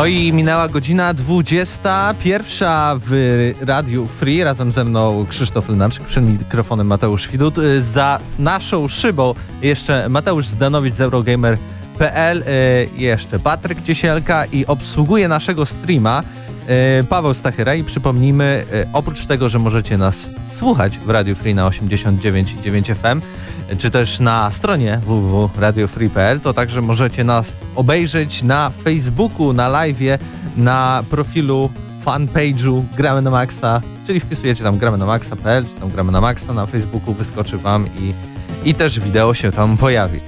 No i minęła godzina 21 w Radiu Free. Razem ze mną Krzysztof Lenarczyk, przed mikrofonem Mateusz Widut. Y, Za naszą szybą jeszcze Mateusz Zdanowicz z Eurogamer.pl, y, jeszcze Patryk Ciesielka i obsługuje naszego streama Paweł Stachyra i przypomnijmy, oprócz tego, że możecie nas słuchać w Radiu Free na 89,9 FM, czy też na stronie www.radiofree.pl, to także możecie nas obejrzeć na Facebooku, na live'ie, na profilu fanpage'u Gramy na Maxa, czyli wpisujecie tam gramy na maxa.pl, czy tam gramy na Maxa na Facebooku, wyskoczy wam i, i też wideo się tam pojawi.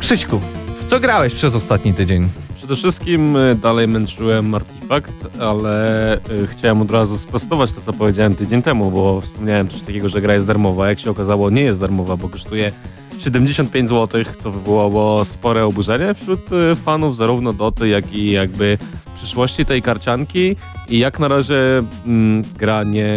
Krzyśku, w co grałeś przez ostatni tydzień? Przede wszystkim y, dalej męczyłem Artifact, ale y, chciałem od razu sprostować to, co powiedziałem tydzień temu, bo wspomniałem coś takiego, że gra jest darmowa. Jak się okazało, nie jest darmowa, bo kosztuje 75 zł, co wywołało spore oburzenie wśród y, fanów zarówno Doty, jak i jakby przyszłości tej karcianki. I jak na razie mm, gra nie...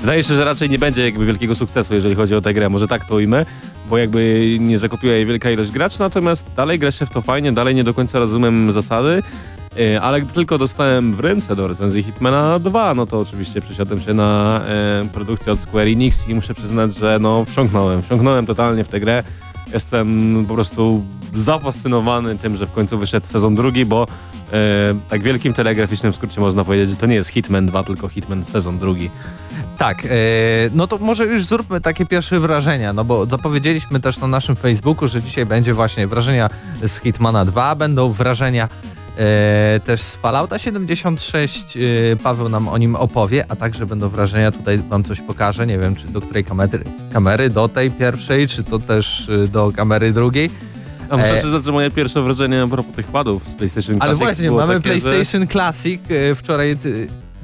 Wydaje się, że raczej nie będzie jakby wielkiego sukcesu, jeżeli chodzi o tę grę, może tak to ujmę, bo jakby nie zakupiła jej wielka ilość graczy, natomiast dalej gra się w to fajnie, dalej nie do końca rozumiem zasady, e, ale gdy tylko dostałem w ręce do recenzji Hitmana 2, no to oczywiście przesiadłem się na e, produkcję od Square Enix i muszę przyznać, że no wsiąknąłem, wsiąknąłem totalnie w tę grę. Jestem po prostu zafascynowany tym, że w końcu wyszedł sezon drugi, bo e, tak wielkim telegraficznym skrócie można powiedzieć, że to nie jest Hitman 2, tylko Hitman sezon drugi. Tak, e, no to może już zróbmy takie pierwsze wrażenia, no bo zapowiedzieliśmy też na naszym Facebooku, że dzisiaj będzie właśnie wrażenia z Hitmana 2, będą wrażenia e, też z Fallouta 76, e, Paweł nam o nim opowie, a także będą wrażenia, tutaj wam coś pokażę, nie wiem czy do której kamery, kamery do tej pierwszej, czy to też do kamery drugiej. A muszę przyznać, że moje pierwsze wrażenie a propos tych padów z PlayStation Classic Ale właśnie, mamy takie, PlayStation że... Classic, wczoraj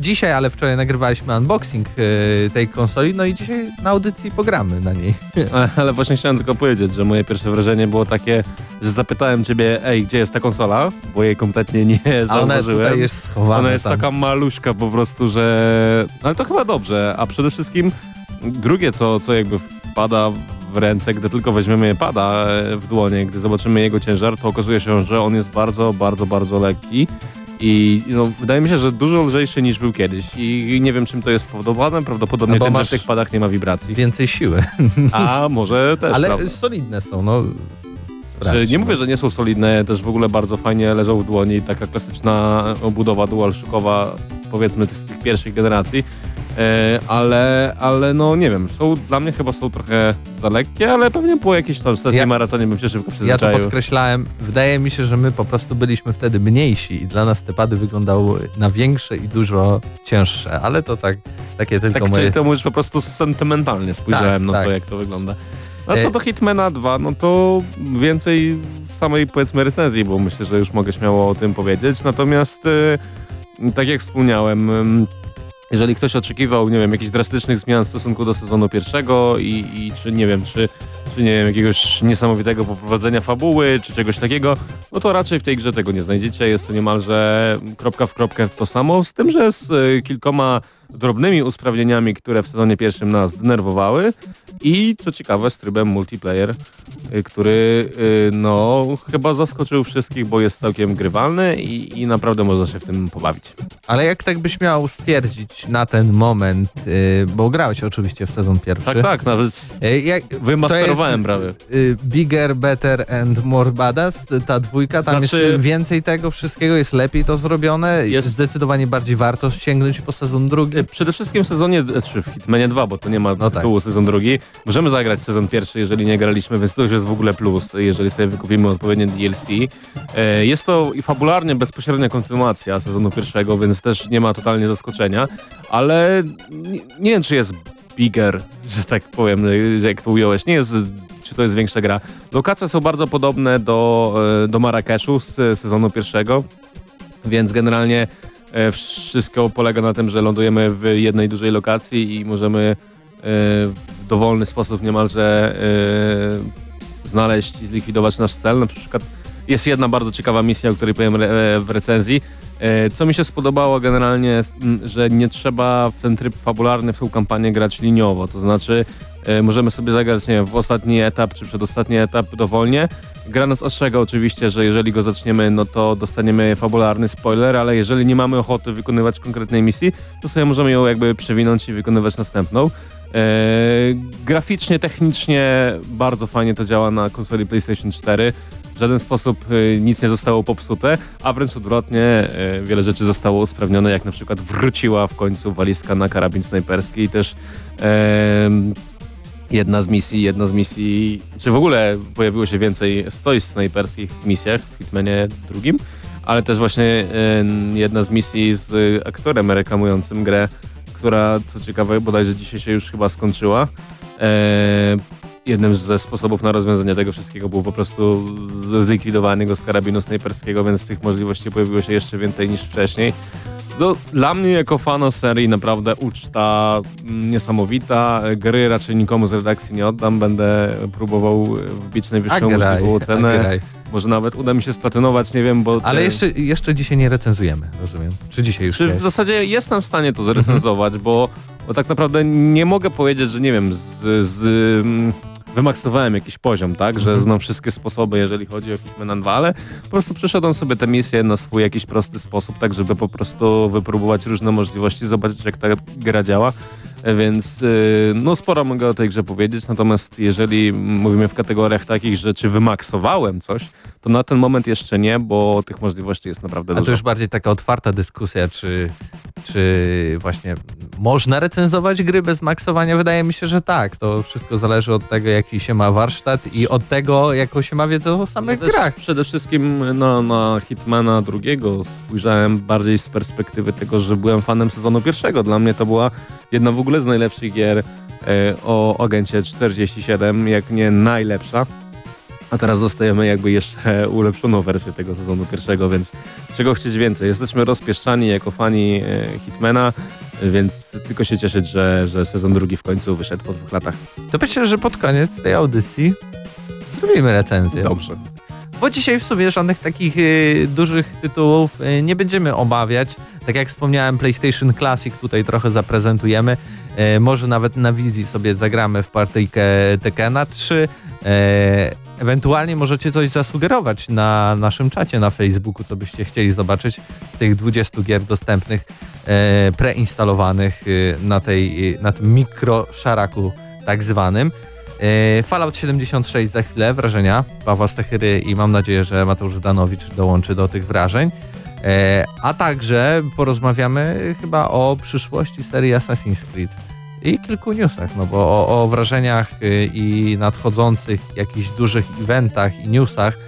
dzisiaj, ale wczoraj nagrywaliśmy unboxing e, tej konsoli, no i dzisiaj na audycji pogramy na niej. Ale właśnie chciałem tylko powiedzieć, że moje pierwsze wrażenie było takie, że zapytałem ciebie, ej, gdzie jest ta konsola? Bo jej kompletnie nie zauważyłem. Ona jest schowana Ona jest tam. taka maluśka po prostu, że... Ale to chyba dobrze, a przede wszystkim drugie, co, co jakby wpada w ręce, gdy tylko weźmiemy pada e, w dłonie, gdy zobaczymy jego ciężar, to okazuje się, że on jest bardzo, bardzo, bardzo lekki i no, wydaje mi się, że dużo lżejszy niż był kiedyś i nie wiem czym to jest spowodowane, prawdopodobnie No że masz w tych padach nie ma wibracji. Więcej siły. A może też, ale prawda. solidne są, no. Czy sprawdź, nie mówię, że nie są solidne, też w ogóle bardzo fajnie leżą w dłoni, taka klasyczna obudowa DualShockowa, powiedzmy z tych pierwszych generacji, ale, ale no nie wiem, są dla mnie chyba są trochę za lekkie, ale pewnie po jakiejś tam sesji Ja- maratonie bym się szybko Ja to przyzwyczaił. podkreślałem. Wydaje mi się, że my po prostu byliśmy wtedy mniejsi i dla nas te pady wyglądały na większe i dużo cięższe, ale to tak, takie tylko tak, moje... czyli to już po prostu sentymentalnie spojrzałem Tak, na tak. to, jak to wygląda. A E- co do Hitmana 2, no to więcej samej powiedzmy recenzji, bo myślę, że już mogę śmiało o tym powiedzieć. Natomiast e, tak jak wspomniałem, em, jeżeli ktoś oczekiwał, nie wiem, jakichś drastycznych zmian w stosunku do sezonu pierwszego i, i czy nie wiem, czy, czy nie wiem, jakiegoś niesamowitego poprowadzenia fabuły, czy czegoś takiego, no to raczej w tej grze tego nie znajdziecie. Jest to niemalże kropka w kropkę to samo, z tym, że z e, kilkoma drobnymi usprawnieniami, które w sezonie pierwszym nas denerwowały i co ciekawe z trybem multiplayer, y, który y, no chyba zaskoczył wszystkich, bo jest całkiem grywalny i, i naprawdę można się w tym pobawić. Ale jak tak byś miał stwierdzić na ten moment, y, bo grałeś oczywiście w sezon pierwszy. Tak, tak, nawet Y, jak, wymasterowałem prawie. Bigger, Better and More Badass, ta dwójka, tam Znaczy- jest więcej tego wszystkiego, jest lepiej to zrobione, jest zdecydowanie bardziej warto sięgnąć po sezon drugi. Przede wszystkim w sezonie, czy w Hitmanie 2, bo to nie ma No tak. tytułu sezon drugi. Możemy zagrać sezon pierwszy, jeżeli nie graliśmy, więc to już jest w ogóle plus, jeżeli sobie wykupimy odpowiednie DLC. E, Jest to i fabularnie bezpośrednia kontynuacja sezonu pierwszego, więc też nie ma totalnie zaskoczenia, ale nie, nie wiem, czy jest bigger, że tak powiem, jak to ująłeś. Nie jest, czy to jest większa gra. Lokacje są bardzo podobne do, e, do Marrakeszu z e, sezonu pierwszego, więc generalnie e, wszystko polega na tym, że lądujemy w jednej dużej lokacji i możemy e, w dowolny sposób niemalże e, znaleźć i zlikwidować nasz cel. Na przykład jest jedna bardzo ciekawa misja, o której powiem e, w recenzji. E, Co mi się spodobało generalnie, że nie trzeba w ten tryb fabularny, w tą kampanię grać liniowo, to znaczy e, możemy sobie zagrać nie wiem, w ostatni etap czy przedostatni etap dowolnie. Gra nas ostrzega oczywiście, że jeżeli go zaczniemy, no to dostaniemy fabularny spoiler, ale jeżeli nie mamy ochoty wykonywać konkretnej misji, to sobie możemy ją jakby przewinąć i wykonywać następną. Eee, graficznie, technicznie bardzo fajnie to działa na konsoli PlayStation 4. W żaden sposób e, nic nie zostało popsute, a wręcz odwrotnie e, wiele rzeczy zostało usprawnione, jak na przykład wróciła w końcu walizka na karabin snajperski i też em, jedna z misji, jedna z misji, czy w ogóle pojawiło się więcej stoisk snajperskich w misjach w Hitmanie drugim, ale też właśnie e, jedna z misji z aktorem reklamującym grę, która co ciekawe bodajże dzisiaj się już chyba skończyła. E, jednym ze sposobów na rozwiązanie tego wszystkiego był po prostu zlikwidowanie go z karabinu snajperskiego, więc tych możliwości pojawiło się jeszcze więcej niż wcześniej. No, dla mnie jako fana serii naprawdę uczta mm, niesamowita. Gry raczej nikomu z redakcji nie oddam. Będę próbował wbić A najwyższą możliwą cenę. Może nawet uda mi się splatynować, nie wiem, bo... Ale te- jeszcze, jeszcze dzisiaj nie recenzujemy, rozumiem. Czy dzisiaj już Czy w jest? zasadzie jestem w stanie to zrecenzować, bo, bo tak naprawdę nie mogę powiedzieć, że nie wiem, z, z, wymaksowałem jakiś poziom, tak, że znam wszystkie sposoby, jeżeli chodzi o Hitman 2, ale po prostu przeszedłem sobie te misje na swój jakiś prosty sposób, tak żeby po prostu wypróbować różne możliwości, zobaczyć jak ta gra działa. E, Więc y, no sporo mogę o tej grze powiedzieć, natomiast jeżeli mówimy w kategoriach takich, że czy wymaksowałem coś, to na ten moment jeszcze nie, bo tych możliwości jest naprawdę A dużo. to już bardziej taka otwarta dyskusja, czy, czy właśnie można recenzować gry bez maksowania? Wydaje mi się, że tak. To wszystko zależy od tego, jaki się ma warsztat i od tego, jaką się ma wiedzę o samych Ja grach. Przede wszystkim na, na Hitmana drugiego spojrzałem bardziej z perspektywy tego, że byłem fanem sezonu pierwszego. Dla mnie to była jedna w ogóle z najlepszych gier e, o agencie 47, jak nie najlepsza. A teraz dostajemy jakby jeszcze ulepszoną wersję tego sezonu pierwszego, więc czego chcieć więcej. Jesteśmy rozpieszczani jako fani e, Hitmana, więc tylko się cieszyć, że, że sezon drugi w końcu wyszedł po dwóch latach. To myślę, że pod koniec tej audycji zrobimy recenzję. Dobrze. Bo dzisiaj w sumie żadnych takich y, dużych tytułów y, nie będziemy omawiać. Tak jak wspomniałem, PlayStation Classic tutaj trochę zaprezentujemy. E, może nawet na wizji sobie zagramy w partyjkę Tekena 3. E, ewentualnie możecie coś zasugerować na naszym czacie na Facebooku, co byście chcieli zobaczyć z tych 20 gier dostępnych, e, preinstalowanych y, na, tej, y, na tym mikroszaraku tak zwanym. E, Fallout 76 za chwilę, wrażenia Pawła Stechyry i mam nadzieję, że Mateusz Zdanowicz dołączy do tych wrażeń. E, A także porozmawiamy chyba o przyszłości serii Assassin's Creed i kilku newsach, no bo o, o wrażeniach y, i nadchodzących jakichś dużych eventach i newsach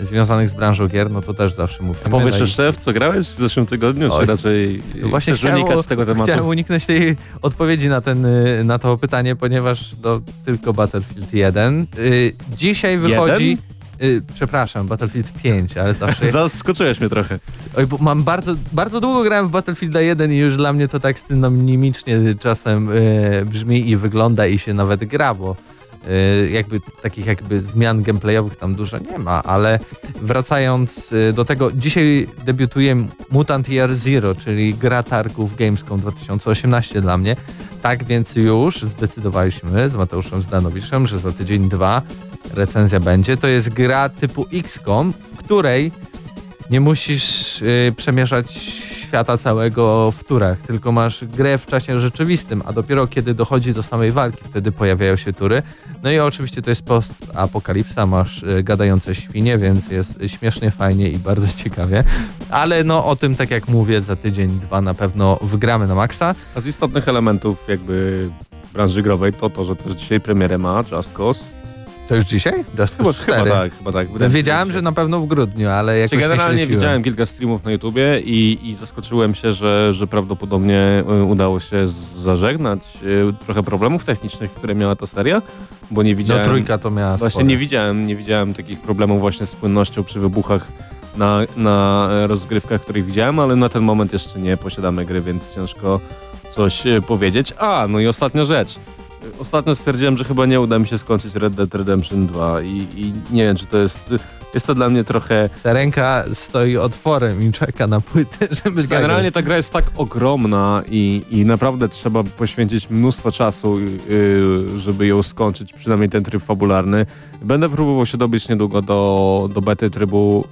związanych z branżą gier, no to też zawsze mówimy. A powiesz no jeszcze, w co grałeś w zeszłym tygodniu, Oj, czy raczej no Właśnie chciałem, unikać tego tematu? chciałem uniknąć tej odpowiedzi na, ten, y, na to pytanie, ponieważ to tylko Battlefield 1. Y, Dzisiaj wychodzi... Y, przepraszam, Battlefield 5, ale zawsze... Zaskoczyłeś mnie trochę. Oj, bo mam bardzo, bardzo długo grałem w Battlefield 1 i już dla mnie to tak synonimicznie czasem y, brzmi i wygląda i się nawet gra, bo y, jakby takich jakby zmian gameplayowych tam dużo nie ma, ale wracając do tego, dzisiaj debiutuje Mutant Year Zero, czyli gra targów Gamescom 2018 dla mnie. Tak więc już zdecydowaliśmy z Mateuszem Zdanowiczem, że za tydzień, dwa recenzja będzie. To jest gra typu XCOM, w której nie musisz y, przemierzać świata całego w turach, tylko masz grę w czasie rzeczywistym, a dopiero kiedy dochodzi do samej walki, wtedy pojawiają się tury. No i oczywiście to jest post-apokalipsa, masz y, gadające świnie, więc jest śmiesznie, fajnie i bardzo ciekawie. Ale no o tym, tak jak mówię, za tydzień, dwa na pewno wygramy na maksa. A z istotnych elementów jakby branży growej to to, że też dzisiaj premierę ma Just Cause. To już dzisiaj? Just Chyba, chyba 4. tak, chyba tak. Wydaje Wiedziałem, że na pewno w grudniu, ale jakoś Czy generalnie nie widziałem kilka streamów na YouTubie i, i zaskoczyłem się, że, że prawdopodobnie y, udało się zażegnać y, trochę problemów technicznych, które miała ta seria, bo nie No widziałem... trójka to miała Właśnie sporo. nie widziałem, nie widziałem takich problemów właśnie z płynnością przy wybuchach na, na e, rozgrywkach, których widziałem, ale na ten moment jeszcze nie posiadamy gry, więc ciężko coś e, powiedzieć. A, no i ostatnia rzecz. E, Ostatnio stwierdziłem, że chyba nie uda mi się skończyć Red Dead Redemption 2 i, i nie wiem, czy to jest... Jest to dla mnie trochę... Ta ręka stoi otworem i czeka na płytę, żeby Generalnie ta gra jest tak ogromna i, i naprawdę trzeba poświęcić mnóstwo czasu, yy, żeby ją skończyć, przynajmniej ten tryb fabularny. Będę próbował się dobyć niedługo do, do bety trybu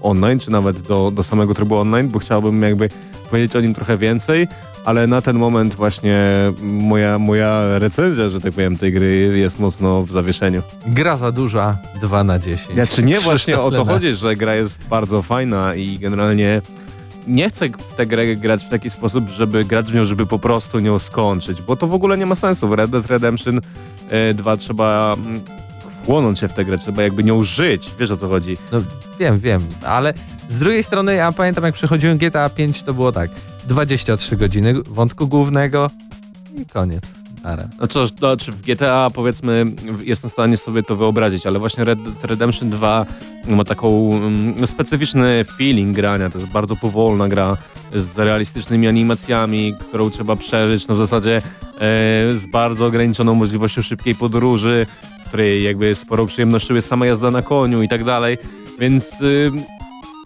online, czy nawet do, do samego trybu online, bo chciałbym jakby powiedzieć o nim trochę więcej, ale na ten moment właśnie moja, moja recenzja, że tak powiem, tej gry jest mocno w zawieszeniu. Gra za duża, 2 na 10. Znaczy nie właśnie o to chodzi, że gra jest bardzo fajna i generalnie nie chcę w tę grę grać w taki sposób, żeby grać w nią, żeby po prostu nią skończyć, bo to w ogóle nie ma sensu. W Red Dead Redemption e, 2 trzeba mm, wchłonąć się w tę grę, trzeba jakby nią żyć. Wiesz o co chodzi? No wiem, wiem, ale z drugiej strony ja pamiętam jak przechodziłem GTA 5 to było tak, 23 godziny wątku głównego i koniec. Ara. Znaczy, znaczy w GTA powiedzmy jestem w stanie sobie to wyobrazić, ale właśnie Red Dead Redemption 2 ma taką mm, specyficzny feeling grania, to jest bardzo powolna gra z realistycznymi animacjami, którą trzeba przeżyć na zasadzie e, z bardzo ograniczoną możliwością szybkiej podróży, w której jakby sporą przyjemnością jest sama jazda na koniu i tak dalej, więc y,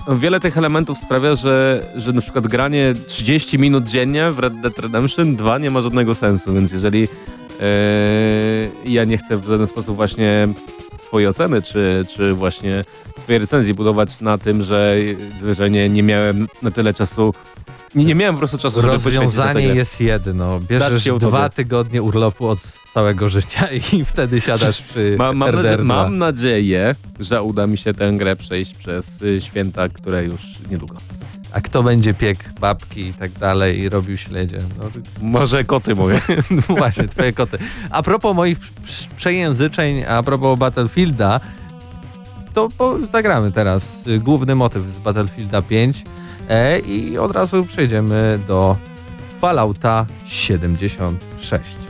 wiele tych elementów sprawia, że, że na przykład granie 30 minut dziennie w Red Dead Redemption 2 nie ma żadnego sensu, więc jeżeli e, ja nie chcę w żaden sposób właśnie swojej oceny, czy, czy właśnie swojej recenzji budować na tym, że, że nie, nie miałem na tyle czasu, nie, nie miałem po prostu czasu, żeby Rozwiązanie jest jedno, bierzesz się dwa tygodnie urlopu od całego życia i wtedy siadasz przy Ma, mam, RDR nadzie- 2. mam nadzieję, że uda mi się tę grę przejść przez y, święta, które już niedługo. A kto będzie piekł babki i tak dalej i robił śledzie? No, Może koty mogę. No właśnie, twoje koty. A propos moich prz- przejęzyczeń, a propos Battlefielda, to zagramy teraz y, główny motyw z Battlefielda 5 e, i od razu przejdziemy do Fallouta 76.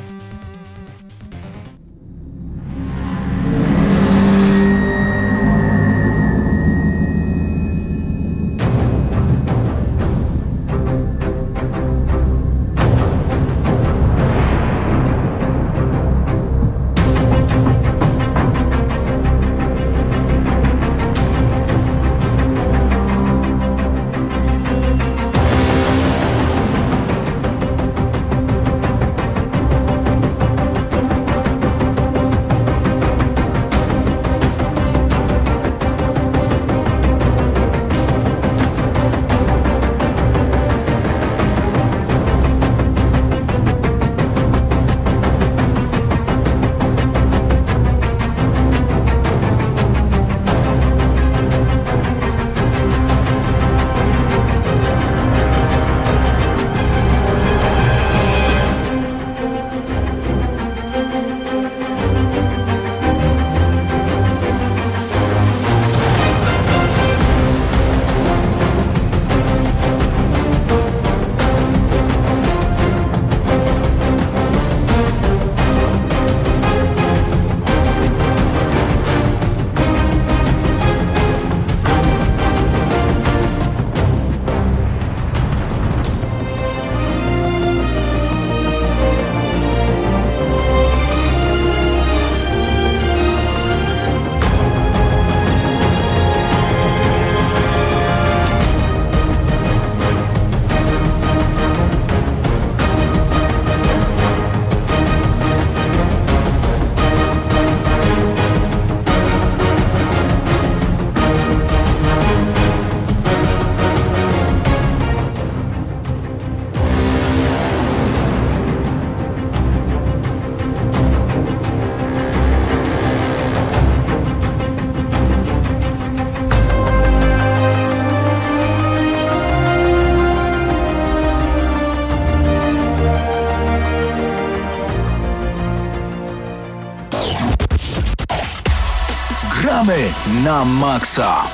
Gramy na maksa!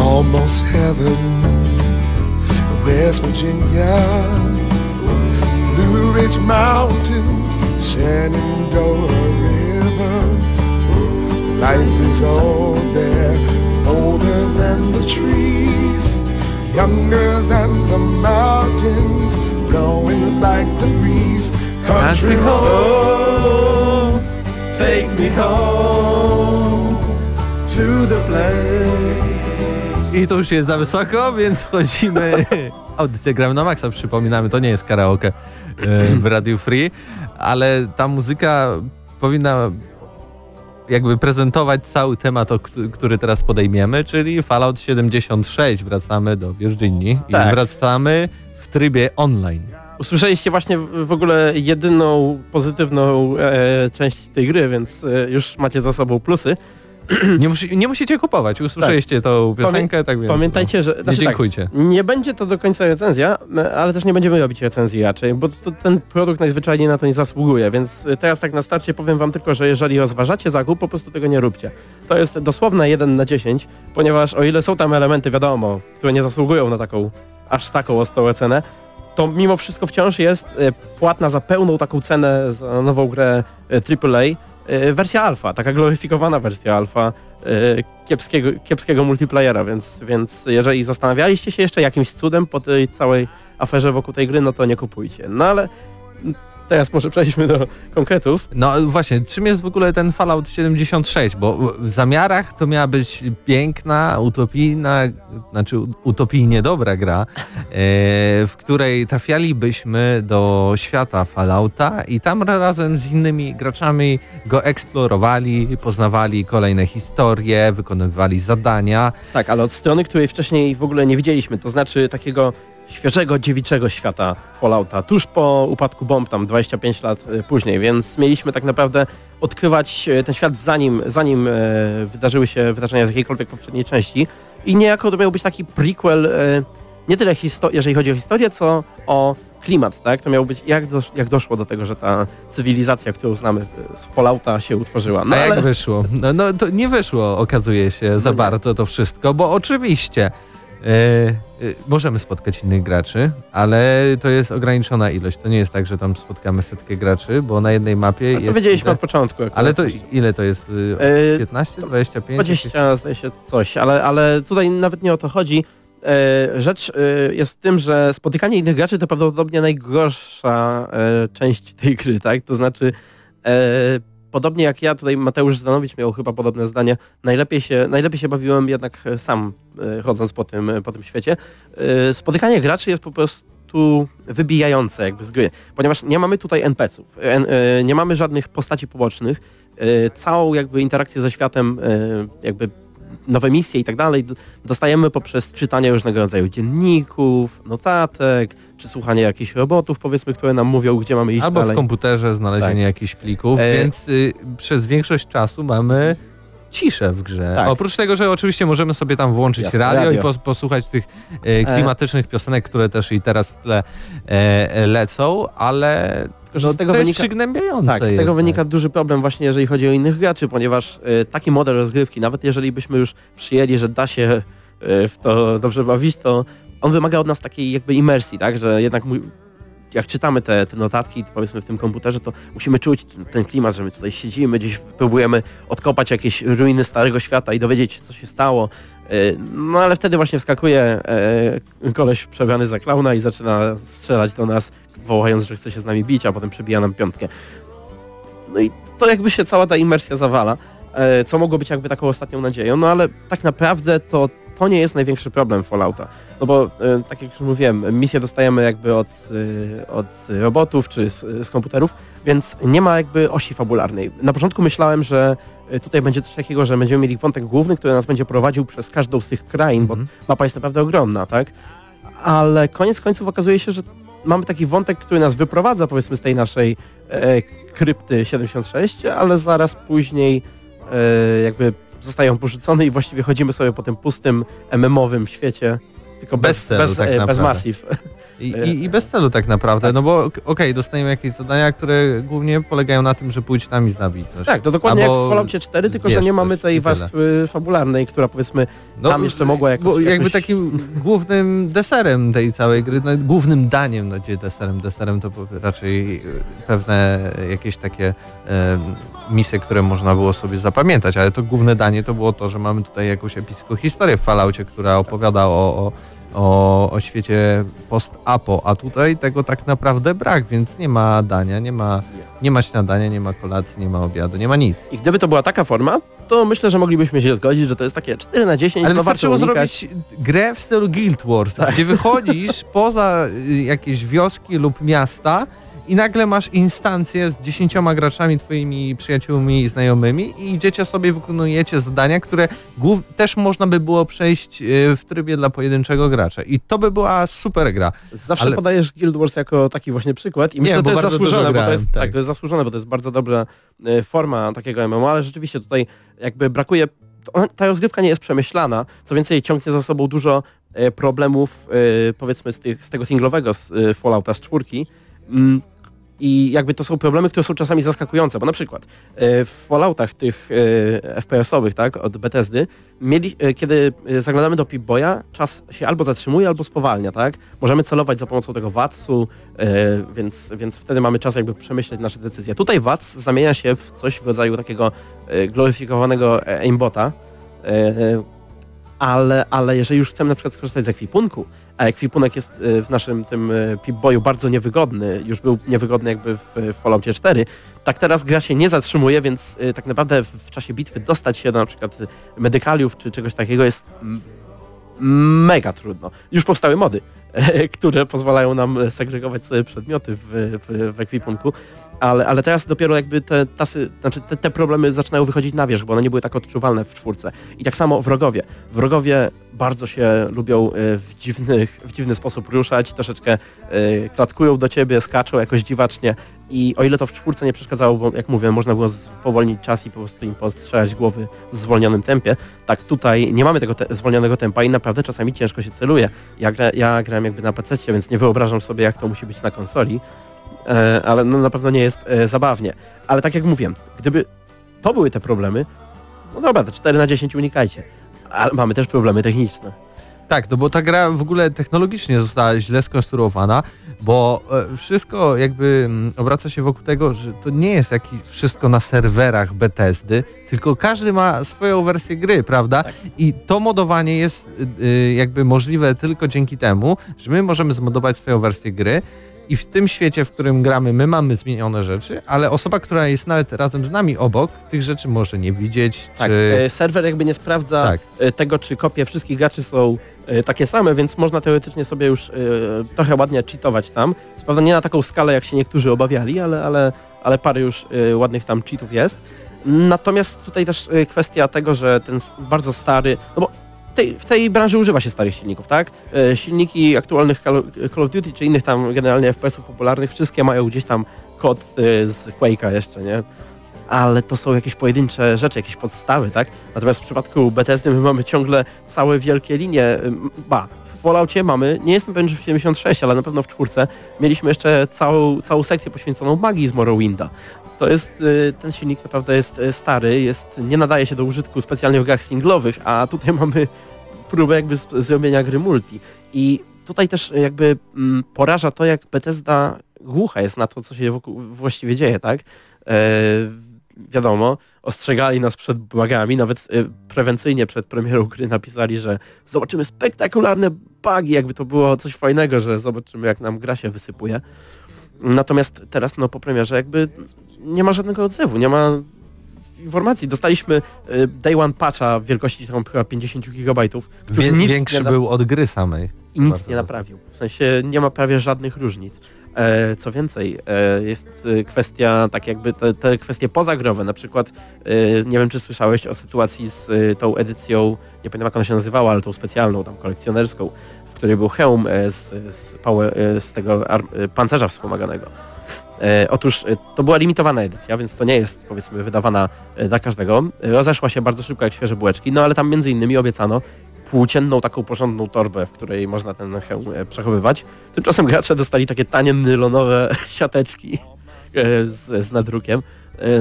almost heaven. West Virginia, Blue Ridge Mountains, Shenandoah River. Life is all there, older than the trees, younger than the mountains, blowing like the breeze. Country roads, take me home to the place. I to już jest za wysoko, więc wchodzimy. Audycję gramy na maksa, przypominamy, to nie jest karaoke e, w Radio Free, ale ta muzyka powinna jakby prezentować cały temat, który teraz podejmiemy, czyli Fallout 76. Wracamy do Virginii Tak. i wracamy w trybie online. Usłyszeliście właśnie w ogóle jedyną pozytywną e, część tej gry, więc e, już macie za sobą plusy. Nie, musi, nie musicie kupować, usłyszeliście tą piosenkę, tak więc... Pamiętajcie, że... Nie znaczy tak, dziękujcie. nie będzie to do końca recenzja, ale też nie będziemy robić recenzji raczej, bo to, ten produkt najzwyczajniej na to nie zasługuje, więc e, teraz tak na starcie powiem wam tylko, że jeżeli rozważacie zakup, po prostu tego nie róbcie. To jest dosłowne 1 na 10, ponieważ o ile są tam elementy, wiadomo, które nie zasługują na taką, aż taką ostrą cenę, to mimo wszystko wciąż jest e, płatna za pełną taką cenę za nową grę e, AAA. e, Wersja alfa, taka gloryfikowana wersja alfa e, kiepskiego, kiepskiego multiplayera, więc, więc jeżeli zastanawialiście się jeszcze jakimś cudem po tej całej aferze wokół tej gry, no to nie kupujcie. No ale teraz może przejdźmy do konkretów. No właśnie, czym jest w ogóle ten Fallout 76? Bo w zamiarach to miała być piękna, utopijna, znaczy utopijnie dobra gra, e, w której trafialibyśmy do świata Fallouta i tam razem z innymi graczami go eksplorowali, poznawali kolejne historie, wykonywali zadania. Tak, ale od strony, której wcześniej w ogóle nie widzieliśmy, to znaczy takiego świeżego, dziewiczego świata Fallouta, tuż po upadku bomb, tam 25 lat e, później, więc mieliśmy tak naprawdę odkrywać e, ten świat zanim, zanim e, wydarzyły się wydarzenia z jakiejkolwiek poprzedniej części i niejako to miał być taki prequel, nie tyle jeżeli chodzi o historię, co o klimat, tak? To miał być jak, jak doszło do tego, że ta cywilizacja, którą znamy z Fallouta się utworzyła. No No jak ale wyszło? No, no to nie wyszło, okazuje się, za nie. bardzo to wszystko, bo oczywiście możemy spotkać innych graczy, ale to jest ograniczona ilość. To nie jest tak, że tam spotkamy setkę graczy, bo na jednej mapie to jest... wiedzieliśmy od początku. Ale to ile to jest? y, E, 15, 25? 20 zdaje się coś, ale, ale tutaj nawet nie o to chodzi. E, rzecz e, jest w tym, że spotykanie innych graczy to prawdopodobnie najgorsza e, część tej gry, tak? To znaczy e, podobnie jak ja, tutaj Mateusz Zanowicz miał chyba podobne zdanie, najlepiej się, najlepiej się bawiłem jednak e, sam e, chodząc po tym, po tym świecie. E, spotykanie graczy jest po prostu wybijające jakby z gry, ponieważ nie mamy tutaj NPC-ów, e, e, nie mamy żadnych postaci pobocznych, e, całą jakby interakcję ze światem, e, jakby nowe misje i tak dalej dostajemy poprzez czytanie różnego rodzaju dzienników, notatek, czy słuchanie jakichś robotów, powiedzmy, które nam mówią, gdzie mamy iść Albo dalej. w komputerze znalezienie Tak. jakichś plików, E, więc y, przez większość czasu mamy ciszę w grze. Tak. Oprócz tego, że oczywiście możemy sobie tam włączyć Jasne, radio, radio. i pos, posłuchać tych e, klimatycznych piosenek, które też i teraz w tle e, e, lecą, ale no, z tego to wynika- jest przygnębiające. Tak, z tego jednak. wynika duży problem właśnie, jeżeli chodzi o innych graczy, ponieważ e, taki model rozgrywki, nawet jeżeli byśmy już przyjęli, że da się e, w to dobrze bawić, to on wymaga od nas takiej jakby imersji, tak, że jednak mój, jak czytamy te, te notatki, powiedzmy w tym komputerze, to musimy czuć ten, klimat, że my tutaj siedzimy, gdzieś próbujemy odkopać jakieś ruiny starego świata i dowiedzieć się, co się stało. E, No ale wtedy właśnie wskakuje e, koleś przebrany za klauna i zaczyna strzelać do nas, wołając, że chce się z nami bić, a potem przebija nam piątkę. No i to jakby się cała ta imersja zawala, e, co mogło być jakby taką ostatnią nadzieją, no ale tak naprawdę to, to nie jest największy problem Fallouta. No bo e, tak jak już mówiłem, misje dostajemy jakby od, e, od robotów czy z, z komputerów, więc nie ma jakby osi fabularnej. Na początku myślałem, że e, tutaj będzie coś takiego, że będziemy mieli wątek główny, który nas będzie prowadził przez każdą z tych krain, bo Mhm. mapa jest naprawdę ogromna, tak? Ale koniec końców okazuje się, że mamy taki wątek, który nas wyprowadza powiedzmy z tej naszej e, krypty 76, ale zaraz później e, jakby zostaje on porzucony i właściwie chodzimy sobie po tym pustym MMowym świecie, tylko bez, Bez celu, bez, tak e, bez naprawdę. I, i, I bez celu tak naprawdę, no bo ok- okej, dostajemy jakieś zadania, które głównie polegają na tym, że pójdź tam i zabij coś. Tak, to dokładnie Albo jak w Falloutie 4, tylko że nie mamy tej warstwy fabularnej, która powiedzmy tam jeszcze mogła jakoś... bo jakby takim głównym deserem tej całej gry, no, głównym daniem, no gdzie deserem, deserem to raczej e, pewne jakieś takie e, misje, które można było sobie zapamiętać, ale to główne danie to było to, że mamy tutaj jakąś epicką historię w Falloutie, która opowiada o, o, o, o świecie post-apo, a tutaj tego tak naprawdę brak, więc nie ma dania, nie ma, nie ma śniadania, nie ma kolacji, nie ma obiadu, nie ma nic. I gdyby to była taka forma, to myślę, że moglibyśmy się zgodzić, że to jest takie 4 na 10, Ale warto wystarczyło zrobić grę w stylu Guild Wars, gdzie wychodzisz poza y, jakieś wioski lub miasta i nagle masz instancję z dziesięcioma graczami, twoimi przyjaciółmi i znajomymi i idziecie sobie, wykonujecie zadania, które też można by było przejść y, w trybie dla pojedynczego gracza. I to by była super gra. Zawsze ale- podajesz Guild Wars jako taki właśnie przykład i Nie, myślę, że bo to jest zasłużone, bo to jest, tak. tak. to jest zasłużone, bo to jest bardzo dobra e, forma takiego MMO, ale rzeczywiście tutaj jakby brakuje, ta rozgrywka nie jest przemyślana, co więcej ciągnie za sobą dużo e, problemów e, powiedzmy z, tych, z tego singlowego z e, Fallouta z czwórki mm, i jakby to są problemy, które są czasami zaskakujące, bo na przykład e, w Falloutach tych e, FPS-owych, tak, od Bethesdy, mieli, e, kiedy zaglądamy do Pip-Boya, czas się albo zatrzymuje, albo spowalnia, tak? Możemy celować za pomocą tego VATS-u, więc, więc wtedy mamy czas jakby przemyśleć nasze decyzje. Tutaj VATS zamienia się w coś w rodzaju takiego gloryfikowanego aimbota, ale, ale jeżeli już chcemy na przykład skorzystać z ekwipunku, a ekwipunek jest e, w naszym tym e, Pip-Boyu bardzo niewygodny, już był niewygodny jakby w e, Falloutie 4, tak teraz gra się nie zatrzymuje, więc tak naprawdę w, czasie bitwy dostać się do na przykład medykaliów czy czegoś takiego jest mega trudno. Już powstały mody, które pozwalają nam segregować sobie przedmioty w, w, w ekwipunku, ale, ale teraz dopiero jakby te, tasy, znaczy te, te problemy zaczynają wychodzić na wierzch, bo one nie były tak odczuwalne w czwórce. I tak samo wrogowie. Wrogowie bardzo się lubią e, w, dziwnych, w dziwny sposób ruszać, troszeczkę e, klatkują do ciebie, skaczą jakoś dziwacznie i o ile to w czwórce nie przeszkadzało, bo jak mówię, można było spowolnić czas i po prostu im postrzelać głowy w zwolnionym tempie, tak tutaj nie mamy tego te zwolnionego tempa i naprawdę czasami ciężko się celuje. Ja, gra, ja grałem jakby na PC, więc nie wyobrażam sobie jak to musi być na konsoli, ale no, na pewno nie jest e, zabawnie. Ale tak jak mówiłem, gdyby to były te problemy, no dobra, te 4 na 10 unikajcie. Ale mamy też problemy techniczne. Tak, no bo ta gra w ogóle technologicznie została źle skonstruowana, bo e, wszystko jakby mm, obraca się wokół tego, że to nie jest jakieś wszystko na serwerach Bethesdy, tylko każdy ma swoją wersję gry, prawda? I to modowanie jest y, y, jakby możliwe tylko dzięki temu, że my możemy zmodować swoją wersję gry i w tym świecie, w którym gramy, my mamy zmienione rzeczy, ale osoba, która jest nawet razem z nami obok, tych rzeczy może nie widzieć, Tak, czy... e, serwer jakby nie sprawdza Tak. e, tego, czy kopie wszystkich graczy są e, takie same, więc można teoretycznie sobie już trochę ładnie cheatować tam. Co prawda nie na taką skalę, jak się niektórzy obawiali, ale, ale, ale parę już ładnych tam cheatów jest. Natomiast tutaj też kwestia tego, że ten bardzo stary, no bo tej, w tej branży używa się starych silników, tak? E, Silniki aktualnych Call of Duty czy innych tam generalnie FPS-ów popularnych, wszystkie mają gdzieś tam kod e, z Quake'a jeszcze, nie? ale to są jakieś pojedyncze rzeczy, jakieś podstawy, tak? Natomiast w przypadku Bethesdy my mamy ciągle całe wielkie linie, ym, ba, w Falloutie mamy, nie jestem pewien, że w 76, ale na pewno w czwórce, mieliśmy jeszcze całą, całą sekcję poświęconą magii z Morrowinda. To jest, y, ten silnik naprawdę jest y, stary, jest, nie nadaje się do użytku specjalnie w grach singlowych, a tutaj mamy próbę jakby zrobienia gry multi. I tutaj też jakby mm, poraża to, jak Bethesda głucha jest na to, co się wokół właściwie dzieje, tak? E, wiadomo, ostrzegali nas przed bugami, nawet e, prewencyjnie przed premierą gry napisali, że zobaczymy spektakularne bugi, jakby to było coś fajnego, że zobaczymy jak nam gra się wysypuje. Natomiast teraz no po premierze jakby nie ma żadnego odzewu, nie ma informacji. Dostaliśmy e, day one patcha wielkości tam chyba 50 gigabajtów, który Wie, nic większy nie był od gry samej. i nic Bardzo nie naprawił. W sensie nie ma prawie żadnych różnic. E, co więcej, e, jest e, kwestia, tak jakby te, te kwestie pozagrowe, na przykład e, nie wiem czy słyszałeś o sytuacji z tą edycją, nie pamiętam jak ona się nazywała, ale tą specjalną, tam kolekcjonerską, w której był hełm e, z, z, power, z tego e, pancerza wspomaganego. E, otóż e, to była limitowana edycja, więc to nie jest powiedzmy wydawana dla każdego. Rozeszła się bardzo szybko jak świeże bułeczki, no ale tam między innymi obiecano płócienną, taką porządną torbę, w której można ten hełm przechowywać. Tymczasem gracze dostali takie tanie nylonowe siateczki z, z nadrukiem.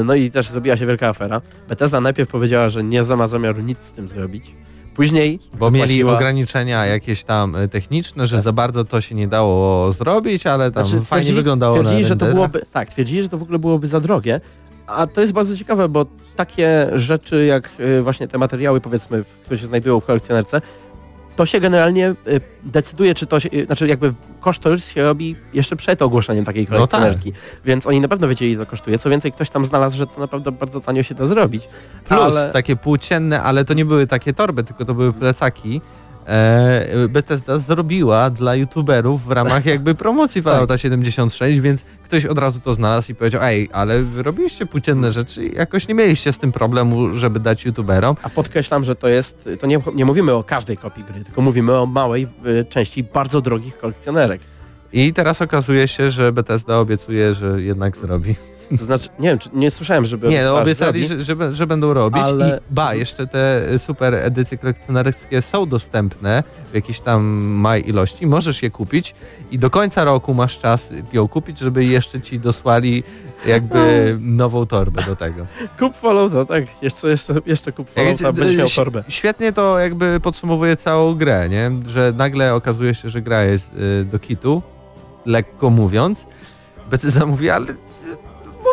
No i też zrobiła się wielka afera. Bethesda najpierw powiedziała, że nie ma zamiaru nic z tym zrobić. Później Bo mieli wypłaciła- ograniczenia jakieś tam e, techniczne, że za bardzo to się nie dało zrobić, ale tam Znaczy, fajnie twierdzili- wyglądało na twierdzili, że to byłoby, Tak, twierdzili, że to w ogóle byłoby za drogie. A to jest bardzo ciekawe, bo takie rzeczy jak y, właśnie te materiały powiedzmy, które się znajdują w kolekcjonerce, to się generalnie y, decyduje, czy to się, y, znaczy jakby kosztorys się robi jeszcze przed ogłoszeniem takiej No tak. kolekcjonerki. Więc oni na pewno wiedzieli, ile to kosztuje. Co więcej, ktoś tam znalazł, że to naprawdę bardzo tanio się da zrobić. Plus ale... takie płócienne, ale to nie były takie torby, tylko to były plecaki. E, Bethesda zrobiła dla youtuberów w ramach jakby promocji Tak. Fallouta 76, więc ktoś od razu to znalazł i powiedział, ej, ale wy robiliście płócienne rzeczy i jakoś nie mieliście z tym problemu, żeby dać youtuberom. A podkreślam, że to jest, to nie, nie mówimy o każdej kopii gry, tylko mówimy o małej y, części bardzo drogich kolekcjonerek. I teraz okazuje się, że Bethesda obiecuje, że jednak zrobi. To znaczy, nie wiem, czy nie słyszałem, żeby Nie, no obiecali, że, że, że będą robić Ale- i ba, jeszcze te super edycje kolekcjonerskie są dostępne w jakiejś tam małej ilości, możesz je kupić i do końca roku masz czas ją kupić, żeby jeszcze ci dosłali jakby nową torbę do tego. Kup Fallouta, tak, jeszcze, jeszcze, jeszcze kup Fallouta, będziesz miał torbę. Świetnie to jakby podsumowuje całą grę, nie? Że nagle okazuje się, że gra jest y, do kitu, lekko mówiąc. Bethesda mówi, ale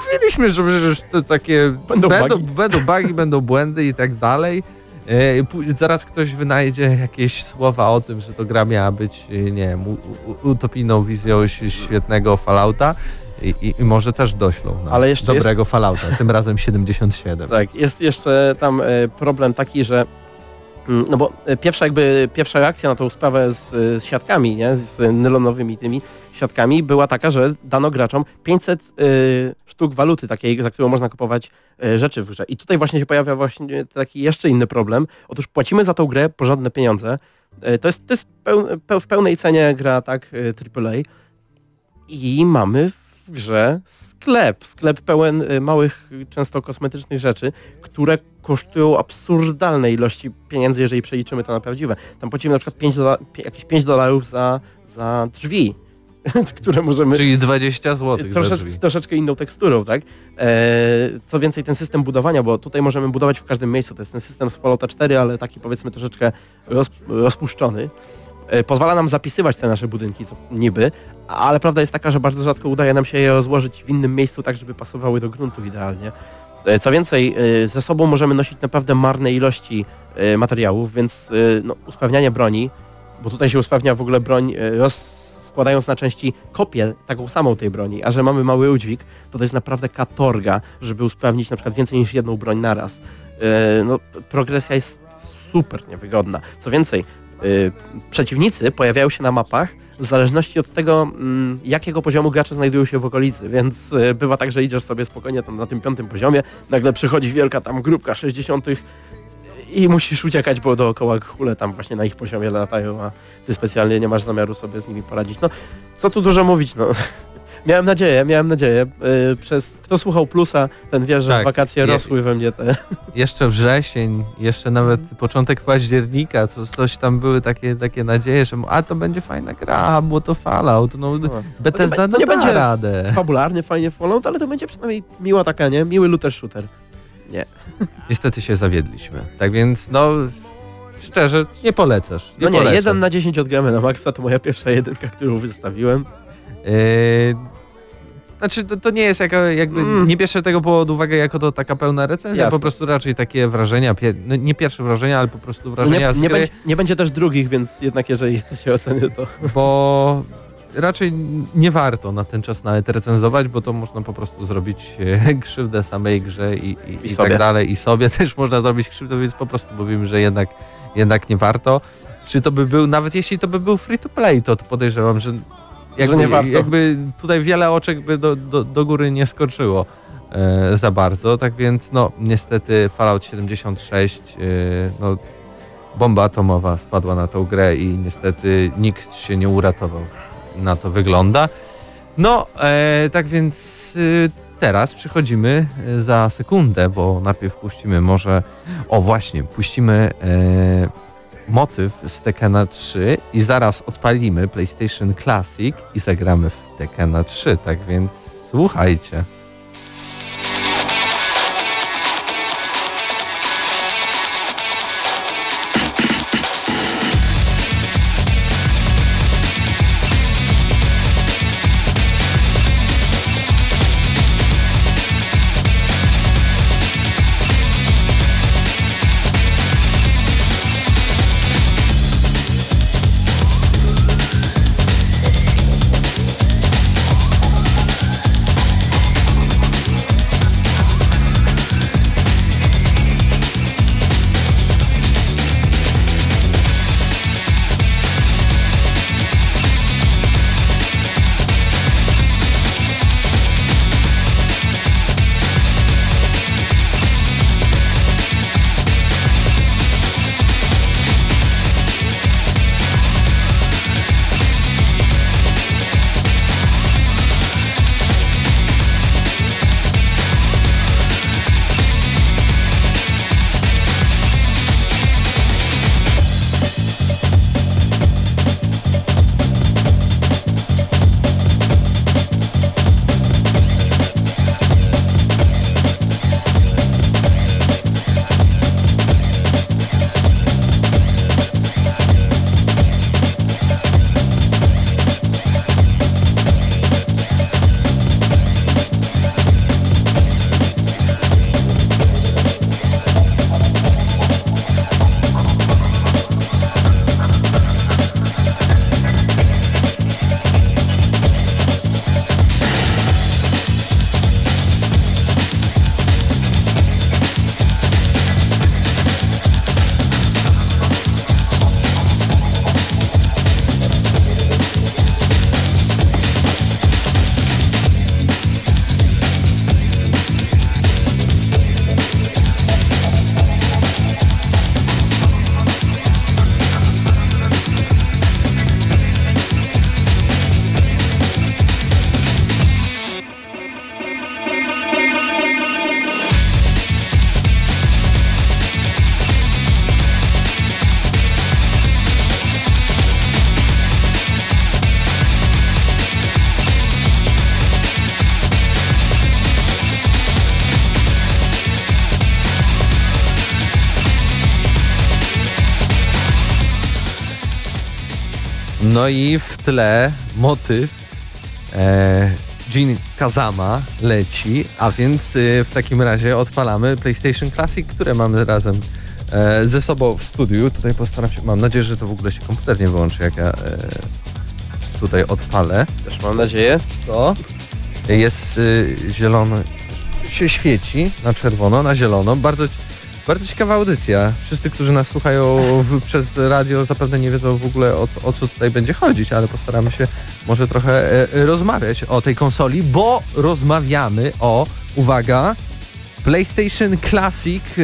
mówiliśmy, że przecież to takie Będą będą, bugi. będą bugi, będą błędy i tak dalej. Pó- Zaraz ktoś wynajdzie jakieś słowa o tym, że to gra miała być, y, nie wiem, utopijną wizją ś- świetnego Fallouta i, i, i może też doślą na Ale jeszcze dobrego Fallouta, tym razem 77. Tak, jest jeszcze tam e, problem taki, że mm, no bo e, pierwsza jakby pierwsza reakcja na tą sprawę z, e, z siatkami, nie, z nylonowymi tymi siatkami była taka, że dano graczom 500 e, sztuk waluty takiej, za którą można kupować e, rzeczy w grze. I tutaj właśnie się pojawia właśnie taki jeszcze inny problem. Otóż płacimy za tą grę porządne pieniądze. E, To jest, to jest peł, peł, w pełnej cenie gra, tak, AAA. I mamy w grze sklep, sklep pełen y, małych, y, często kosmetycznych rzeczy, które kosztują absurdalne ilości pieniędzy, jeżeli przeliczymy to na prawdziwe. Tam płacimy na przykład 5 dola, jakieś 5 dolarów za, za drzwi, które możemy... Czyli 20 zł Troszecz, troszeczkę inną teksturą, tak? E, co więcej, ten system budowania, bo tutaj możemy budować w każdym miejscu, to jest ten system z Fallouta 4, ale taki powiedzmy troszeczkę roz, rozpuszczony. E, pozwala nam zapisywać te nasze budynki, co niby, ale prawda jest taka, że bardzo rzadko udaje nam się je rozłożyć w innym miejscu, tak żeby pasowały do gruntu idealnie. E, Co więcej, e, ze sobą możemy nosić naprawdę marne ilości materiałów, więc no, usprawnianie broni, bo tutaj się usprawnia w ogóle broń roz, składając na części kopię taką samą tej broni, a że mamy mały udźwig, to to jest naprawdę katorga, żeby usprawnić na przykład więcej niż jedną broń naraz. E, No, progresja jest super niewygodna. Co więcej, y, przeciwnicy pojawiają się na mapach w zależności od tego, mm, jakiego poziomu gracze znajdują się w okolicy, więc y, bywa tak, że idziesz sobie spokojnie tam na tym piątym poziomie, nagle przychodzi wielka tam grupka 60 i musisz uciekać, bo dookoła kule tam właśnie na ich poziomie latają, a ty specjalnie nie masz zamiaru sobie z nimi poradzić. No, co tu dużo mówić, no. Miałem nadzieję, miałem nadzieję. y, Przez kto słuchał plusa, ten wie, że Tak, wakacje je- rosły we mnie te. Jeszcze wrzesień, jeszcze nawet początek października, co, coś tam były takie, takie nadzieje, że a to będzie fajna gra, było to Fallout, no Bethesda to no, nie da będzie radę. fabularnie fajnie Fallout, ale to będzie przynajmniej miła taka, nie? Miły looter shooter. Niestety się zawiedliśmy. Tak więc no szczerze nie polecasz. Nie No nie, polecam. 1 na 10 odgramy na maksa, to moja pierwsza jedynka, którą wystawiłem. Yy, znaczy to, to nie jest jako, jakby, Mm. nie bierze tego pod uwagę jako to taka pełna recenzja, Jasne. po prostu raczej takie wrażenia, no, nie pierwsze wrażenia, ale po prostu No wrażenia nie, z nie, będzie, nie będzie też drugich, więc jednak jeżeli chcecie oceny, to... bo raczej nie warto na ten czas nawet recenzować, bo to można po prostu zrobić e, krzywdę samej grze i, i, I i, sobie. tak dalej i sobie też można zrobić krzywdę, więc po prostu mówimy, że jednak, jednak nie warto. Czy to by był, nawet jeśli to by był free to play, to, to podejrzewam, że jakby, nie warto. jakby tutaj wiele oczek by do, do, do góry nie skoczyło e, za bardzo, tak więc no niestety Fallout 76 e, no bomba atomowa spadła na tą grę i niestety nikt się nie uratował. Na to wygląda. No, e, tak więc e, teraz przychodzimy e, za sekundę, bo najpierw puścimy może, o właśnie, puścimy e, motyw z Tekena 3 i zaraz odpalimy PlayStation Classic i zagramy w Tekena 3, tak więc słuchajcie. No i w tle motyw e, Jin Kazama leci, a więc y, w takim razie odpalamy PlayStation Classic, które mamy razem e, ze sobą w studiu. Tutaj postaram się, mam nadzieję, że to w ogóle się komputer nie wyłączy, jak ja e, tutaj odpalę. Też mam nadzieję. To jest y, zielony, się świeci na czerwono, na zielono. Bardzo, bardzo ciekawa audycja. Wszyscy, którzy nas słuchają w, przez radio zapewne nie wiedzą w ogóle o, o co tutaj będzie chodzić, ale postaramy się może trochę e, rozmawiać o tej konsoli, bo rozmawiamy o, uwaga, PlayStation Classic, e,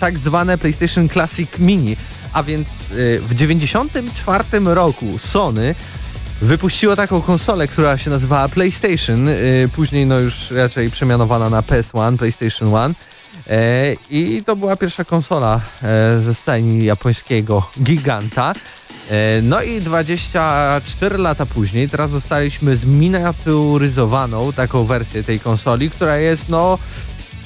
tak zwane PlayStation Classic Mini. A więc e, w 94 roku Sony wypuściło taką konsolę, która się nazywała PlayStation, y, później no już raczej przemianowana na PS1, PlayStation 1. E, I to była pierwsza konsola e, ze stajni japońskiego giganta. E, No i 24 lata później teraz dostaliśmy zminiaturyzowaną taką wersję tej konsoli, która jest no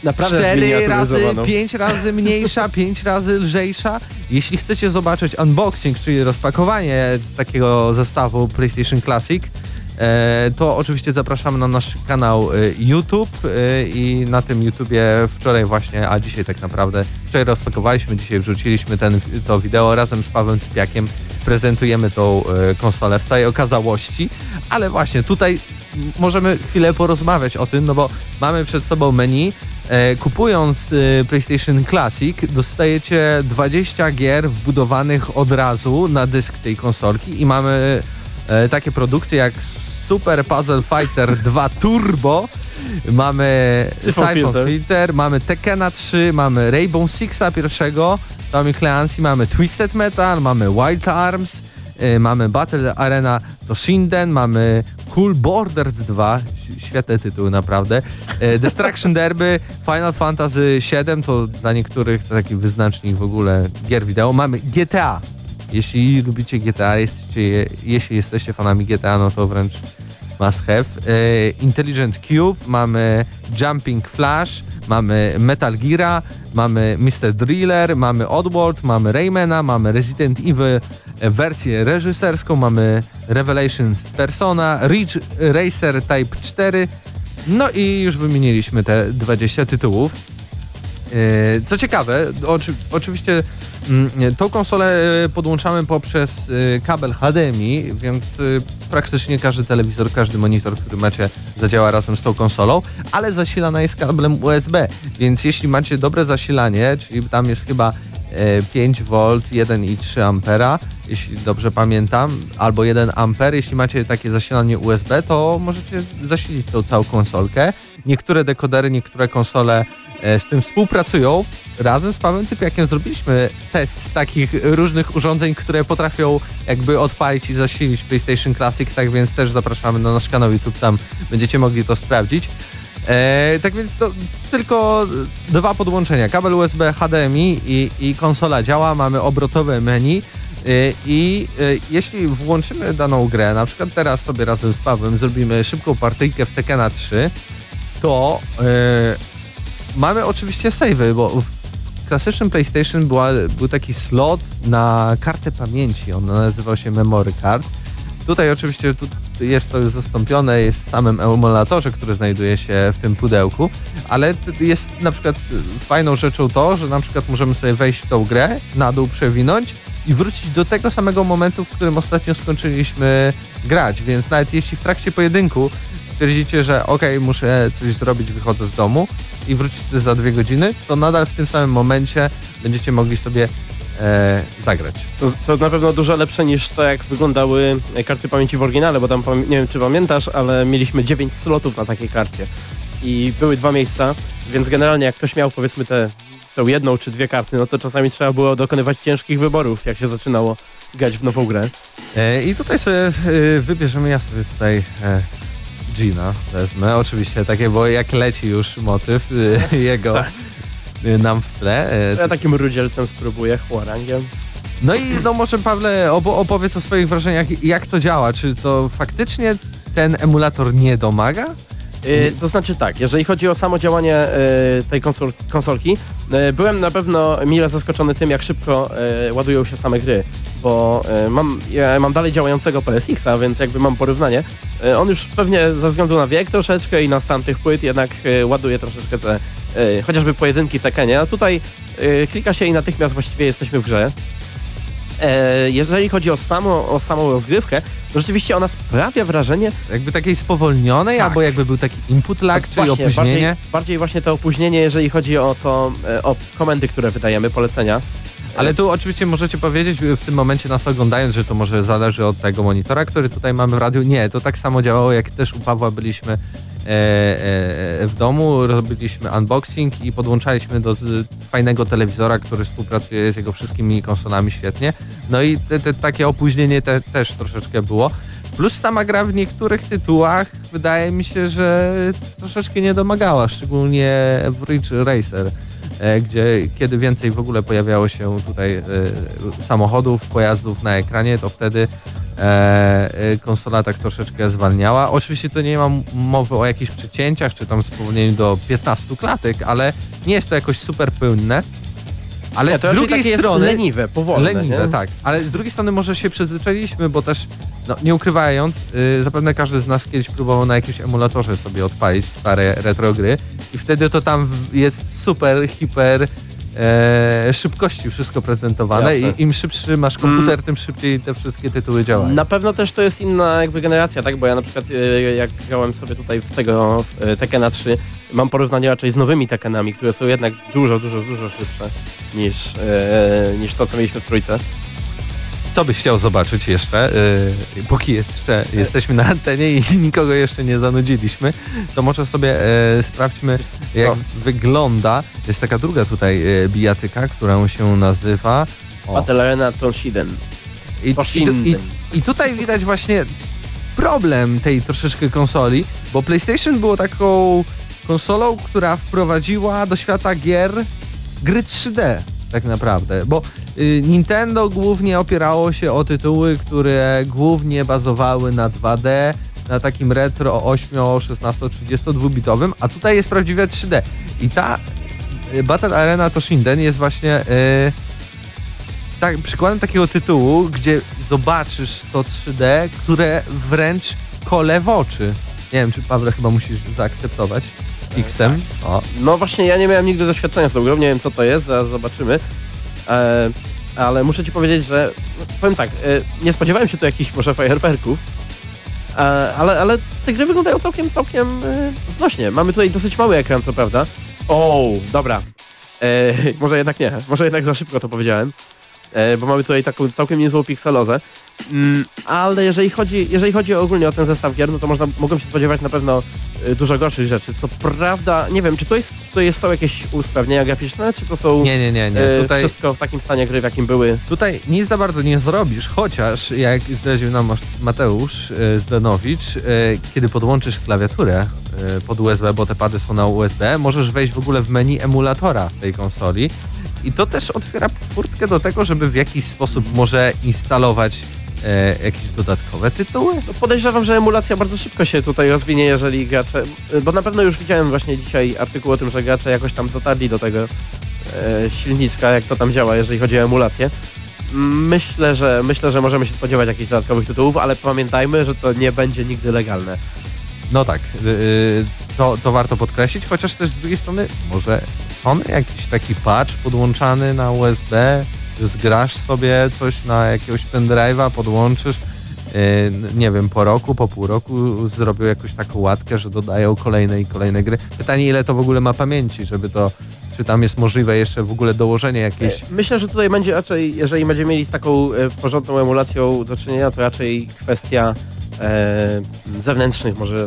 Naprawdę 4 razy, zminiaturyzowaną. 5 razy mniejsza, 5 razy lżejsza. Jeśli chcecie zobaczyć unboxing, czyli rozpakowanie takiego zestawu PlayStation Classic, to oczywiście zapraszamy na nasz kanał e, YouTube e, i na tym YouTubie wczoraj właśnie, a dzisiaj tak naprawdę, wczoraj rozpakowaliśmy, dzisiaj wrzuciliśmy ten, to wideo. Razem z Pawłem Typiakiem, prezentujemy tą e, konsolę w całej okazałości, ale właśnie tutaj możemy chwilę porozmawiać o tym, no bo mamy przed sobą menu, E, kupując e, PlayStation Classic dostajecie 20 gier wbudowanych od razu na dysk tej konsolki i mamy e, takie produkcje jak Super Puzzle Fighter 2 Turbo, mamy Siphon Filter. Filter, mamy Tekkena 3, mamy Rainbow Sixa pierwszego, Tommy Clancy, mamy Twisted Metal, mamy Wild Arms, e, mamy Battle Arena to Shinden, mamy Cool Borders 2, ś- świetne tytuły naprawdę, e, Destruction Derby, Final Fantasy 7 to dla niektórych to taki wyznacznik w ogóle gier wideo, mamy GTA Jeśli lubicie GTA, jesteście, jeśli jesteście fanami GTA, no to wręcz must have. E, Intelligent Cube, mamy Jumping Flash, mamy Metal Gear, mamy Mr. Driller, mamy Oddworld, mamy Raymana, mamy Resident Evil e, wersję reżyserską, mamy Revelations Persona, Ridge Racer Type 4, no i już wymieniliśmy te 20 tytułów. E, Co ciekawe, oczy, oczywiście mm, tą konsolę e, podłączamy poprzez e, kabel HDMI, więc praktycznie każdy telewizor, każdy monitor, który macie zadziała razem z tą konsolą, ale zasilana jest kablem USB, więc jeśli macie dobre zasilanie, czyli tam jest chyba e, 5V, 1,3 Ampera, jeśli dobrze pamiętam, albo 1 Amper, jeśli macie takie zasilanie USB, to możecie zasilić tą całą konsolkę. Niektóre dekodery, niektóre konsole z tym współpracują. Razem z Pawłem Typiakiem zrobiliśmy test takich różnych urządzeń, które potrafią jakby odpalić i zasilić PlayStation Classic, tak więc też zapraszamy na nasz kanał YouTube, tam będziecie mogli to sprawdzić. E, tak więc to tylko dwa podłączenia, kabel USB, HDMI i, i konsola działa, mamy obrotowe menu e, i e, jeśli włączymy daną grę, na przykład teraz sobie razem z Pawłem zrobimy szybką partyjkę w Tekkena 3, to e, mamy oczywiście save'y, bo w klasycznym PlayStation była, był taki slot na kartę pamięci, on nazywał się Memory Card. Tutaj oczywiście tu jest to już zastąpione, jest samym emulatorze, który znajduje się w tym pudełku, ale jest na przykład fajną rzeczą to, że na przykład możemy sobie wejść w tą grę, na dół przewinąć i wrócić do tego samego momentu, w którym ostatnio skończyliśmy grać, więc nawet jeśli w trakcie pojedynku stwierdzicie, że ok, muszę coś zrobić, wychodzę z domu i wrócicie za dwie godziny, to nadal w tym samym momencie będziecie mogli sobie e, zagrać. To, to na pewno dużo lepsze niż to, jak wyglądały karty pamięci w oryginale, bo tam, nie wiem czy pamiętasz, ale mieliśmy 9 slotów na takiej karcie i były dwa miejsca, więc generalnie jak ktoś miał powiedzmy tę tą jedną czy dwie karty, no to czasami trzeba było dokonywać ciężkich wyborów, jak się zaczynało grać w nową grę. E, I tutaj sobie e, wybierzemy, ja sobie tutaj e, Gina wezmę, oczywiście takie, bo jak leci już motyw e, jego e, nam w tle. E, Ja takim rudzielcem spróbuję, chłorangiem. No i no może Pawle obo, opowiedz o swoich wrażeniach, jak to działa, czy to faktycznie ten emulator nie domaga? Y, to znaczy tak, jeżeli chodzi o samo działanie y, tej konsol, konsolki, y, byłem na pewno mile zaskoczony tym, jak szybko y, ładują się same gry, bo y, mam, ja mam dalej działającego PSX-a, więc jakby mam porównanie. Y, on już pewnie ze względu na wiek troszeczkę i na stan tych płyt jednak ładuje troszeczkę te chociażby pojedynki w Tekkenie, a tutaj klika się i natychmiast właściwie jesteśmy w grze. E, jeżeli chodzi o, samo, o samą rozgrywkę, rzeczywiście ona sprawia wrażenie Jakby takiej spowolnionej, Tak. albo jakby był taki input lag, czyli Właśnie, opóźnienie? Bardziej, bardziej właśnie to opóźnienie, jeżeli chodzi o to, e, o komendy, które wydajemy, polecenia. Ale tu oczywiście możecie powiedzieć w tym momencie nas oglądając, że to może zależy od tego monitora, który tutaj mamy w radiu. Nie, to tak samo działało jak też u Pawła byliśmy w domu, robiliśmy unboxing i podłączaliśmy do fajnego telewizora, który współpracuje z jego wszystkimi konsolami świetnie. No i te, te, takie opóźnienie te, też troszeczkę było. Plus sama gra w niektórych tytułach wydaje mi się, że troszeczkę nie domagała, szczególnie w Ridge Racer e, gdzie kiedy więcej w ogóle pojawiało się tutaj e, samochodów, pojazdów na ekranie, to wtedy e, e, konsola tak troszeczkę zwalniała. Oczywiście to nie mam mowy o jakichś przecięciach, czy tam spowolnieniu do 15 klatek, ale nie jest to jakoś super płynne. Ale Nie, z drugiej strony... leniwe, powolne. Leniwe, nie? tak. Ale z drugiej strony może się przyzwyczailiśmy, bo też, no, nie ukrywając, y, zapewne każdy z nas kiedyś próbował na jakimś emulatorze sobie odpalić stare retro gry i wtedy to tam w- jest super, hiper e, szybkości wszystko prezentowane Jasne. i im szybszy masz komputer, tym szybciej te wszystkie tytuły działają. Na pewno też to jest inna jakby generacja, tak? Bo ja na przykład e, jak grałem sobie tutaj w tego e, Tekkena 3, mam porównanie raczej z nowymi Tekkenami, które są jednak dużo, dużo, dużo szybsze niż, e, niż to, co mieliśmy w trójce. Co byś chciał zobaczyć jeszcze, y, póki jeszcze jesteśmy na antenie i nikogo jeszcze nie zanudziliśmy, to może sobie e, sprawdźmy, jak wygląda. Jest taka druga tutaj e, bijatyka, którą się nazywa... O, Battle Arena Tonsiden. i, i, i, I tutaj widać właśnie problem tej troszeczkę konsoli, bo PlayStation było taką konsolą, która wprowadziła do świata gier gry 3D. Tak naprawdę, bo y, Nintendo głównie opierało się o tytuły, które głównie bazowały na 2D, na takim retro 8, 16, 32 bitowym, a tutaj jest prawdziwe 3D. I ta y, Battle Arena Toshinden jest właśnie y, tak, przykładem takiego tytułu, gdzie zobaczysz to 3D, które wręcz kole w oczy. Nie wiem, czy Paweł chyba musisz zaakceptować X-em. O, No właśnie, ja nie miałem nigdy doświadczenia z tą grą, nie wiem co to jest, zaraz zobaczymy. E, ale muszę ci powiedzieć, że no, powiem tak, e, nie spodziewałem się tu jakichś może fajerwerków, e, ale, ale te gry wyglądają całkiem, całkiem e, znośnie. Mamy tutaj dosyć mały ekran, co prawda. O, dobra. E, może jednak nie, może jednak za szybko to powiedziałem, bo mamy tutaj taką całkiem niezłą pikselozę. Mm, ale jeżeli chodzi, jeżeli chodzi ogólnie o ten zestaw gier, no to można, mogą się spodziewać na pewno y, dużo gorszych rzeczy. Co prawda, nie wiem, czy to jest, to jest są jakieś usprawnienia graficzne, czy to są nie, nie, nie, nie. e, Tutaj, wszystko w takim stanie gry, w jakim były. tutaj nic za bardzo nie zrobisz, chociaż jak zdradził nam Mateusz e, Zdanowicz, e, kiedy podłączysz klawiaturę e, pod USB, bo te pady są na USB, możesz wejść w ogóle w menu emulatora tej konsoli i to też otwiera furtkę do tego, żeby w jakiś sposób może instalować e, jakieś dodatkowe tytuły. No podejrzewam, że emulacja bardzo szybko się tutaj rozwinie, jeżeli gracze, y, bo na pewno już widziałem właśnie dzisiaj artykuł o tym, że gracze jakoś tam dotarli do tego e, silniczka, jak to tam działa, jeżeli chodzi o emulację. Myślę, że myślę, że możemy się spodziewać jakichś dodatkowych tytułów, ale pamiętajmy, że to nie będzie nigdy legalne. No tak, yy, to, to warto podkreślić, chociaż też z drugiej strony może Sony jakiś taki patch podłączany na USB, że zgrasz sobie coś na jakiegoś pendrive'a, podłączysz, yy, nie wiem, po roku, po pół roku zrobią jakąś taką łatkę, że dodają kolejne i kolejne gry. Pytanie ile to w ogóle ma pamięci, żeby to, czy tam jest możliwe jeszcze w ogóle dołożenie jakiejś... Myślę, że tutaj będzie raczej, jeżeli będziemy mieli z taką e, porządną emulacją do czynienia, to raczej kwestia e, zewnętrznych może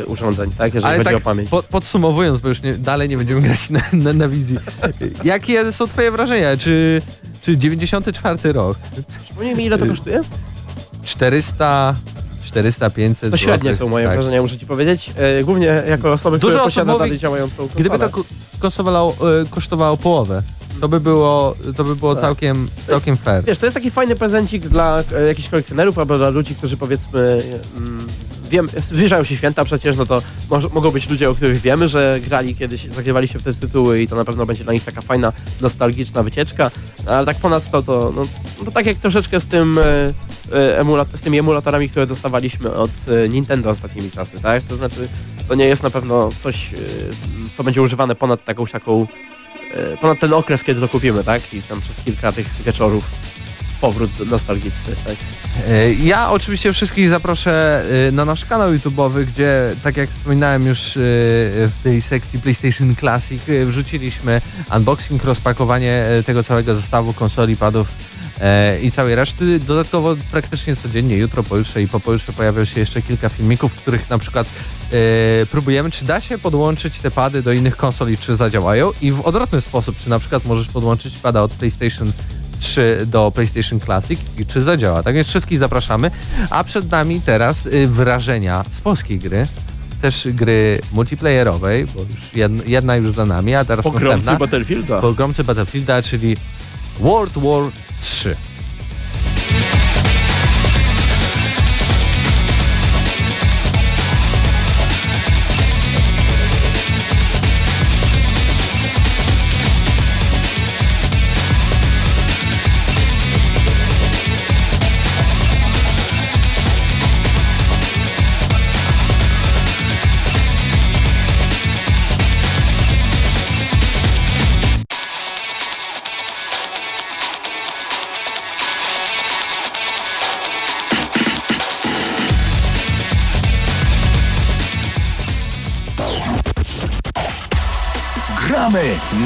e, urządzeń, tak? Jeżeli Ale chodzi tak o pamięć. po, podsumowując, bo już nie, dalej nie będziemy grać na, na, na wizji. Jakie są twoje wrażenia? Czy, czy 94 rok? Przypomnij mi ile to kosztuje? 400, 400, 500 To średnie złotych, są moje tak. wrażenia, muszę ci powiedzieć. E, głównie jako osoby, Dużo które posiada mówi, dalej działającą konsolę. Gdyby to ko- kosztowało, e, kosztowało połowę, to by było, to by było Tak. całkiem, całkiem fair. Wiesz, to jest taki fajny prezencik dla e, jakichś kolekcjonerów albo dla ludzi, którzy powiedzmy mm, wiem, zbliżają się święta przecież, no to może, mogą być ludzie, o których wiemy, że grali kiedyś, zagrywali się w te tytuły i to na pewno będzie dla nich taka fajna, nostalgiczna wycieczka, ale tak ponadto to, no, no to tak jak troszeczkę z tym e, e, z tymi emulatorami, które dostawaliśmy od e, Nintendo ostatnimi czasy, tak? To znaczy, to nie jest na pewno coś, e, co będzie używane ponad taką taką e, ponad ten okres, kiedy to kupimy, tak? I tam przez kilka tych wieczorów powrót nostalgiczny, tak? E, Ja oczywiście wszystkich zaproszę e, na nasz kanał YouTube'owy, gdzie tak jak wspominałem już e, w tej sekcji PlayStation Classic e, wrzuciliśmy unboxing, rozpakowanie e, tego całego zestawu konsoli, padów e, i całej reszty. Dodatkowo praktycznie codziennie, jutro, pojutrze i po pojutrze pojawią się jeszcze kilka filmików, w których na przykład e, próbujemy, czy da się podłączyć te pady do innych konsoli, czy zadziałają i w odwrotny sposób, czy na przykład możesz podłączyć pada od PlayStation 3 do PlayStation Classic i czy zadziała. Tak więc wszystkich zapraszamy. A przed nami teraz y, wrażenia z polskiej gry. Też gry multiplayerowej, bo już jedna, jedna już za nami, a teraz następna. Battlefielda. Pogromcy Battlefielda, czyli World War 3.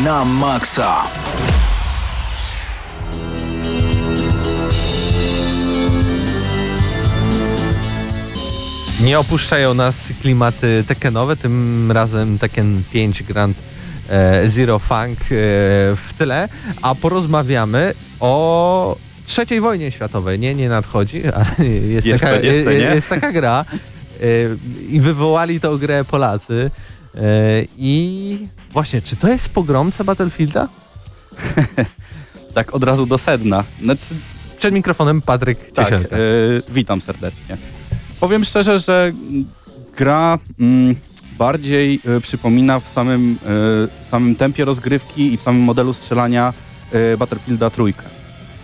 na maksa. Nie opuszczają nas klimaty tekenowe, tym razem Tekken 5 Grand e, Zero Funk e, w tyle, a porozmawiamy o trzeciej wojnie światowej. Nie, nie nadchodzi, ale jest, Jest taka, to, jest to, nie? jest taka gra e, i wywołali tą grę Polacy. E, I właśnie, czy to jest pogromca Battlefielda? tak od razu do sedna. Znaczy, Przed mikrofonem Patryk tak, e, witam serdecznie. Powiem szczerze, że gra mm, bardziej e, przypomina w samym, e, samym tempie rozgrywki i w samym modelu strzelania Battlefielda trójkę.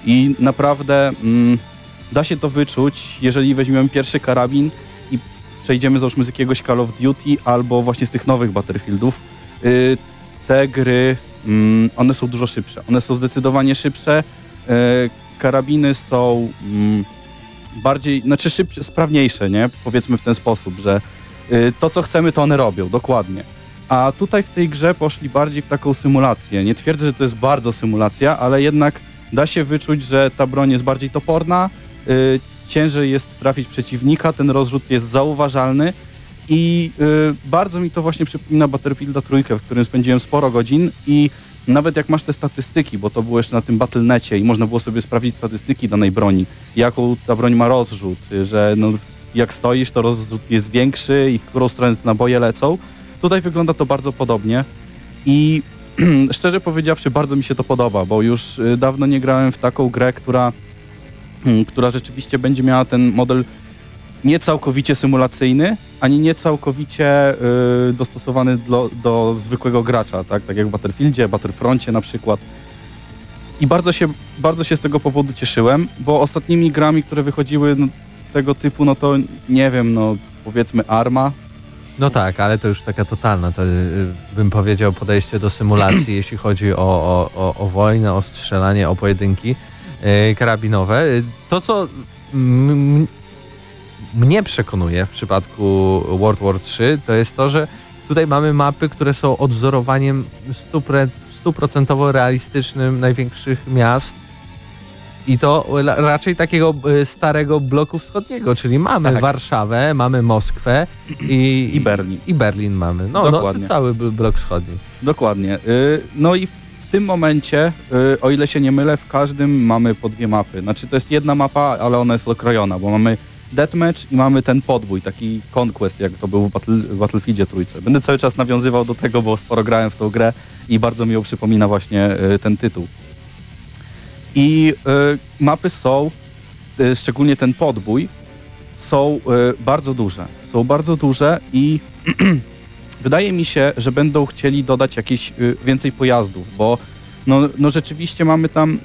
I naprawdę mm, da się to wyczuć, jeżeli weźmiemy pierwszy karabin przejdziemy załóżmy z jakiegoś Call of Duty albo właśnie z tych nowych Battlefieldów. Y, te gry, mm, one są dużo szybsze. One są zdecydowanie szybsze. E, karabiny są mm, bardziej, znaczy szybciej, sprawniejsze, nie? Powiedzmy w ten sposób, że y, to co chcemy to one robią, dokładnie. A tutaj w tej grze poszli bardziej w taką symulację. Nie twierdzę, że to jest bardzo symulacja, ale jednak da się wyczuć, że ta broń jest bardziej toporna, y, ciężej jest trafić przeciwnika, ten rozrzut jest zauważalny i y, bardzo mi to właśnie przypomina Battlefielda trójkę, w którym spędziłem sporo godzin i nawet jak masz te statystyki, bo to było jeszcze na tym Battle.necie i można było sobie sprawdzić statystyki danej broni, jaką ta broń ma rozrzut, y, że no, jak stoisz, to rozrzut jest większy i w którą stronę te naboje lecą. Tutaj wygląda to bardzo podobnie i szczerze powiedziawszy bardzo mi się to podoba, bo już y, dawno nie grałem w taką grę, która, która rzeczywiście będzie miała ten model nie całkowicie symulacyjny, ani nie całkowicie y, dostosowany do, do zwykłego gracza, tak? tak jak w Battlefieldzie, Battlefroncie na przykład. I bardzo się, bardzo się z tego powodu cieszyłem, bo ostatnimi grami, które wychodziły no, tego typu, no to nie wiem, no powiedzmy Arma, No tak, ale to już taka totalna, to, y, bym powiedział, podejście do symulacji, jeśli chodzi o, o, o, o wojnę, o strzelanie, o pojedynki karabinowe. Y, To, co mnie przekonuje w przypadku World War 3, to jest to, że tutaj mamy mapy, które są odwzorowaniem stuprocentowo realistycznym największych miast i to raczej takiego y, starego bloku wschodniego, czyli mamy Tak. Warszawę, mamy Moskwę i, I Berlin. I Berlin mamy. No, no Dokładnie. cały b- blok wschodni. Dokładnie. Y, No i tym momencie, y, o ile się nie mylę, w każdym mamy po dwie mapy. Znaczy to jest jedna mapa, ale ona jest okrojona, bo mamy deathmatch i mamy ten podbój, taki conquest, jak to był w, Battle, Battlefieldzie trójce. Będę cały czas nawiązywał do tego, bo sporo grałem w tą grę i bardzo mi ją przypomina właśnie y, ten tytuł. I y, mapy są, y, szczególnie ten podbój, są y, bardzo duże. Są bardzo duże i wydaje mi się, że będą chcieli dodać jakieś y, więcej pojazdów, bo no, no rzeczywiście mamy tam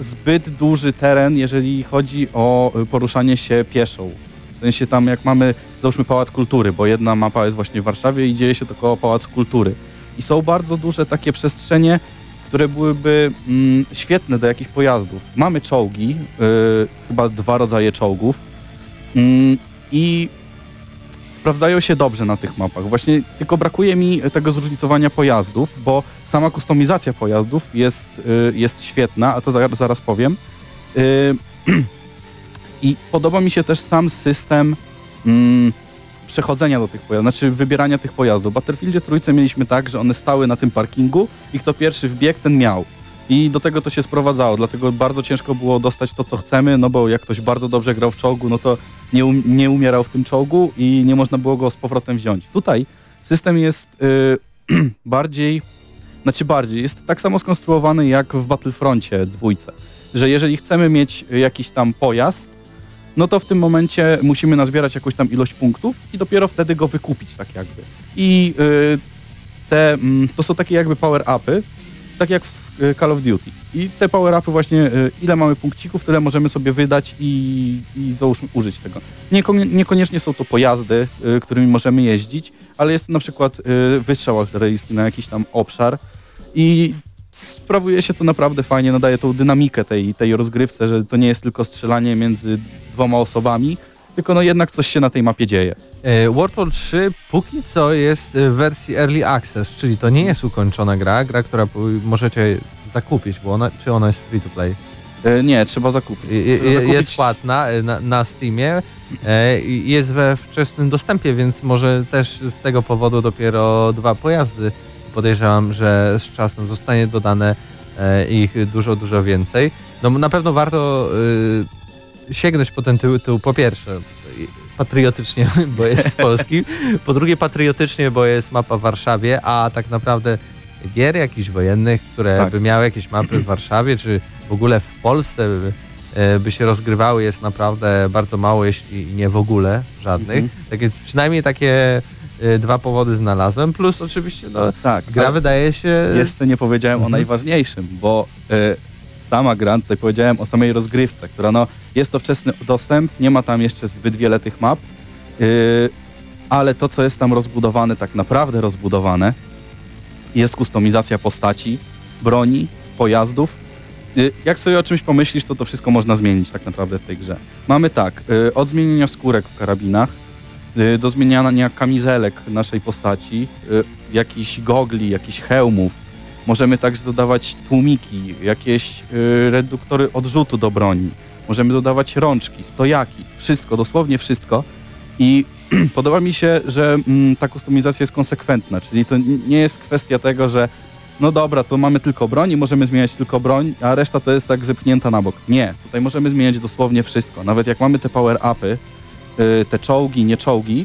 zbyt duży teren, jeżeli chodzi o y, poruszanie się pieszą. W sensie tam jak mamy, załóżmy Pałac Kultury, bo jedna mapa jest właśnie w Warszawie i dzieje się to koło Pałacu Kultury. I są bardzo duże takie przestrzenie, które byłyby mm, świetne do jakichś pojazdów. Mamy czołgi, y, chyba dwa rodzaje czołgów mm, i sprawdzają się dobrze na tych mapach. Właśnie tylko brakuje mi tego zróżnicowania pojazdów, bo sama kustomizacja pojazdów jest, y, jest świetna, a to zaraz, powiem. Y, I podoba mi się też sam system mm, przechodzenia do tych pojazdów, znaczy wybierania tych pojazdów. W Battlefieldzie trójce mieliśmy tak, że one stały na tym parkingu i kto pierwszy wbiegł, ten miał. I do tego to się sprowadzało, dlatego bardzo ciężko było dostać to, co chcemy, no bo jak ktoś bardzo dobrze grał w czołgu, no to nie, um, nie umierał w tym czołgu i nie można było go z powrotem wziąć. Tutaj system jest y, bardziej, znaczy bardziej, jest tak samo skonstruowany jak w Battlefroncie dwójce, że jeżeli chcemy mieć jakiś tam pojazd, no to w tym momencie musimy nazbierać jakąś tam ilość punktów i dopiero wtedy go wykupić tak jakby. I y, te, mm, to są takie jakby power-upy, tak jak w Call of Duty. I te power-upy właśnie, y, ile mamy punkcików, tyle możemy sobie wydać i, i załóżmy użyć tego. Niekon- niekoniecznie są to pojazdy, y, którymi możemy jeździć, ale jest na przykład y, wystrzał artyleryjski na jakiś tam obszar i sprawuje się to naprawdę fajnie, nadaje tą dynamikę tej, tej rozgrywce, że to nie jest tylko strzelanie między dwoma osobami, tylko no jednak coś się na tej mapie dzieje. E, World War 3 póki co jest w wersji Early Access, czyli to nie jest ukończona gra, gra, która możecie zakupić, bo ona, czy ona jest free to play? E, Nie, trzeba zakupić. Trzeba zakupić- Jest płatna e, na, na Steamie i jest we wczesnym dostępie, więc może też z tego powodu dopiero dwa pojazdy. Podejrzewam, że z czasem zostanie dodane ich dużo, dużo więcej. No na pewno warto y, sięgnąć po ten tytuł po pierwsze patriotycznie, bo jest z Polski, po drugie patriotycznie, bo jest mapa w Warszawie, a tak naprawdę gier jakichś wojennych, które Tak. by miały jakieś mapy w Warszawie, czy w ogóle w Polsce by, e, by się rozgrywały jest naprawdę bardzo mało, jeśli nie w ogóle żadnych. Mhm. Takie, przynajmniej takie e, dwa powody znalazłem, plus oczywiście no, Tak, gra wydaje się... jeszcze nie powiedziałem Mhm. o najważniejszym, bo y, sama gra, tutaj powiedziałem o samej rozgrywce, która no jest to wczesny dostęp, nie ma tam jeszcze zbyt wiele tych map, y, ale to co jest tam rozbudowane, tak naprawdę rozbudowane, jest kustomizacja postaci, broni, pojazdów. Y, Jak sobie o czymś pomyślisz, to to wszystko można zmienić tak naprawdę w tej grze. Mamy tak, y, od zmienienia skórek w karabinach, y, do zmieniania kamizelek naszej postaci, jakichś gogli, jakichś hełmów. Możemy także dodawać tłumiki, jakieś y, reduktory odrzutu do broni. Możemy dodawać rączki, stojaki, wszystko, dosłownie wszystko. I podoba mi się, że mm, ta kustomizacja jest konsekwentna, czyli to nie jest kwestia tego, że no dobra, to mamy tylko broń i możemy zmieniać tylko broń, a reszta to jest tak zepchnięta na bok. Nie, tutaj możemy zmieniać dosłownie wszystko. Nawet jak mamy te power-upy, y, te czołgi, nie czołgi,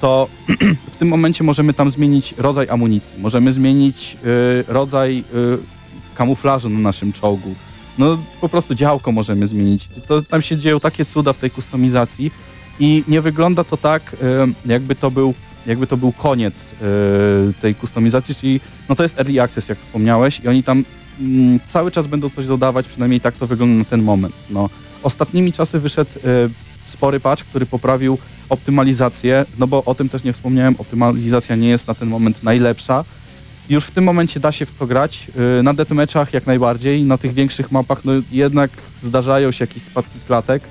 to w tym momencie możemy tam zmienić rodzaj amunicji, możemy zmienić y, rodzaj y, kamuflażu na naszym czołgu. No po prostu działko możemy zmienić. To, tam się dzieją takie cuda w tej kustomizacji i nie wygląda to tak, y, jakby to był jakby to był koniec y, tej kustomizacji, czyli no to jest early access, jak wspomniałeś i oni tam mm, cały czas będą coś dodawać, przynajmniej tak to wygląda na ten moment. No, ostatnimi czasy wyszedł y, spory patch, który poprawił optymalizację, no bo o tym też nie wspomniałem, optymalizacja nie jest na ten moment najlepsza. Już w tym momencie da się w to grać. Yy, Na deathmatchach jak najbardziej, na tych większych mapach no jednak zdarzają się jakieś spadki klatek.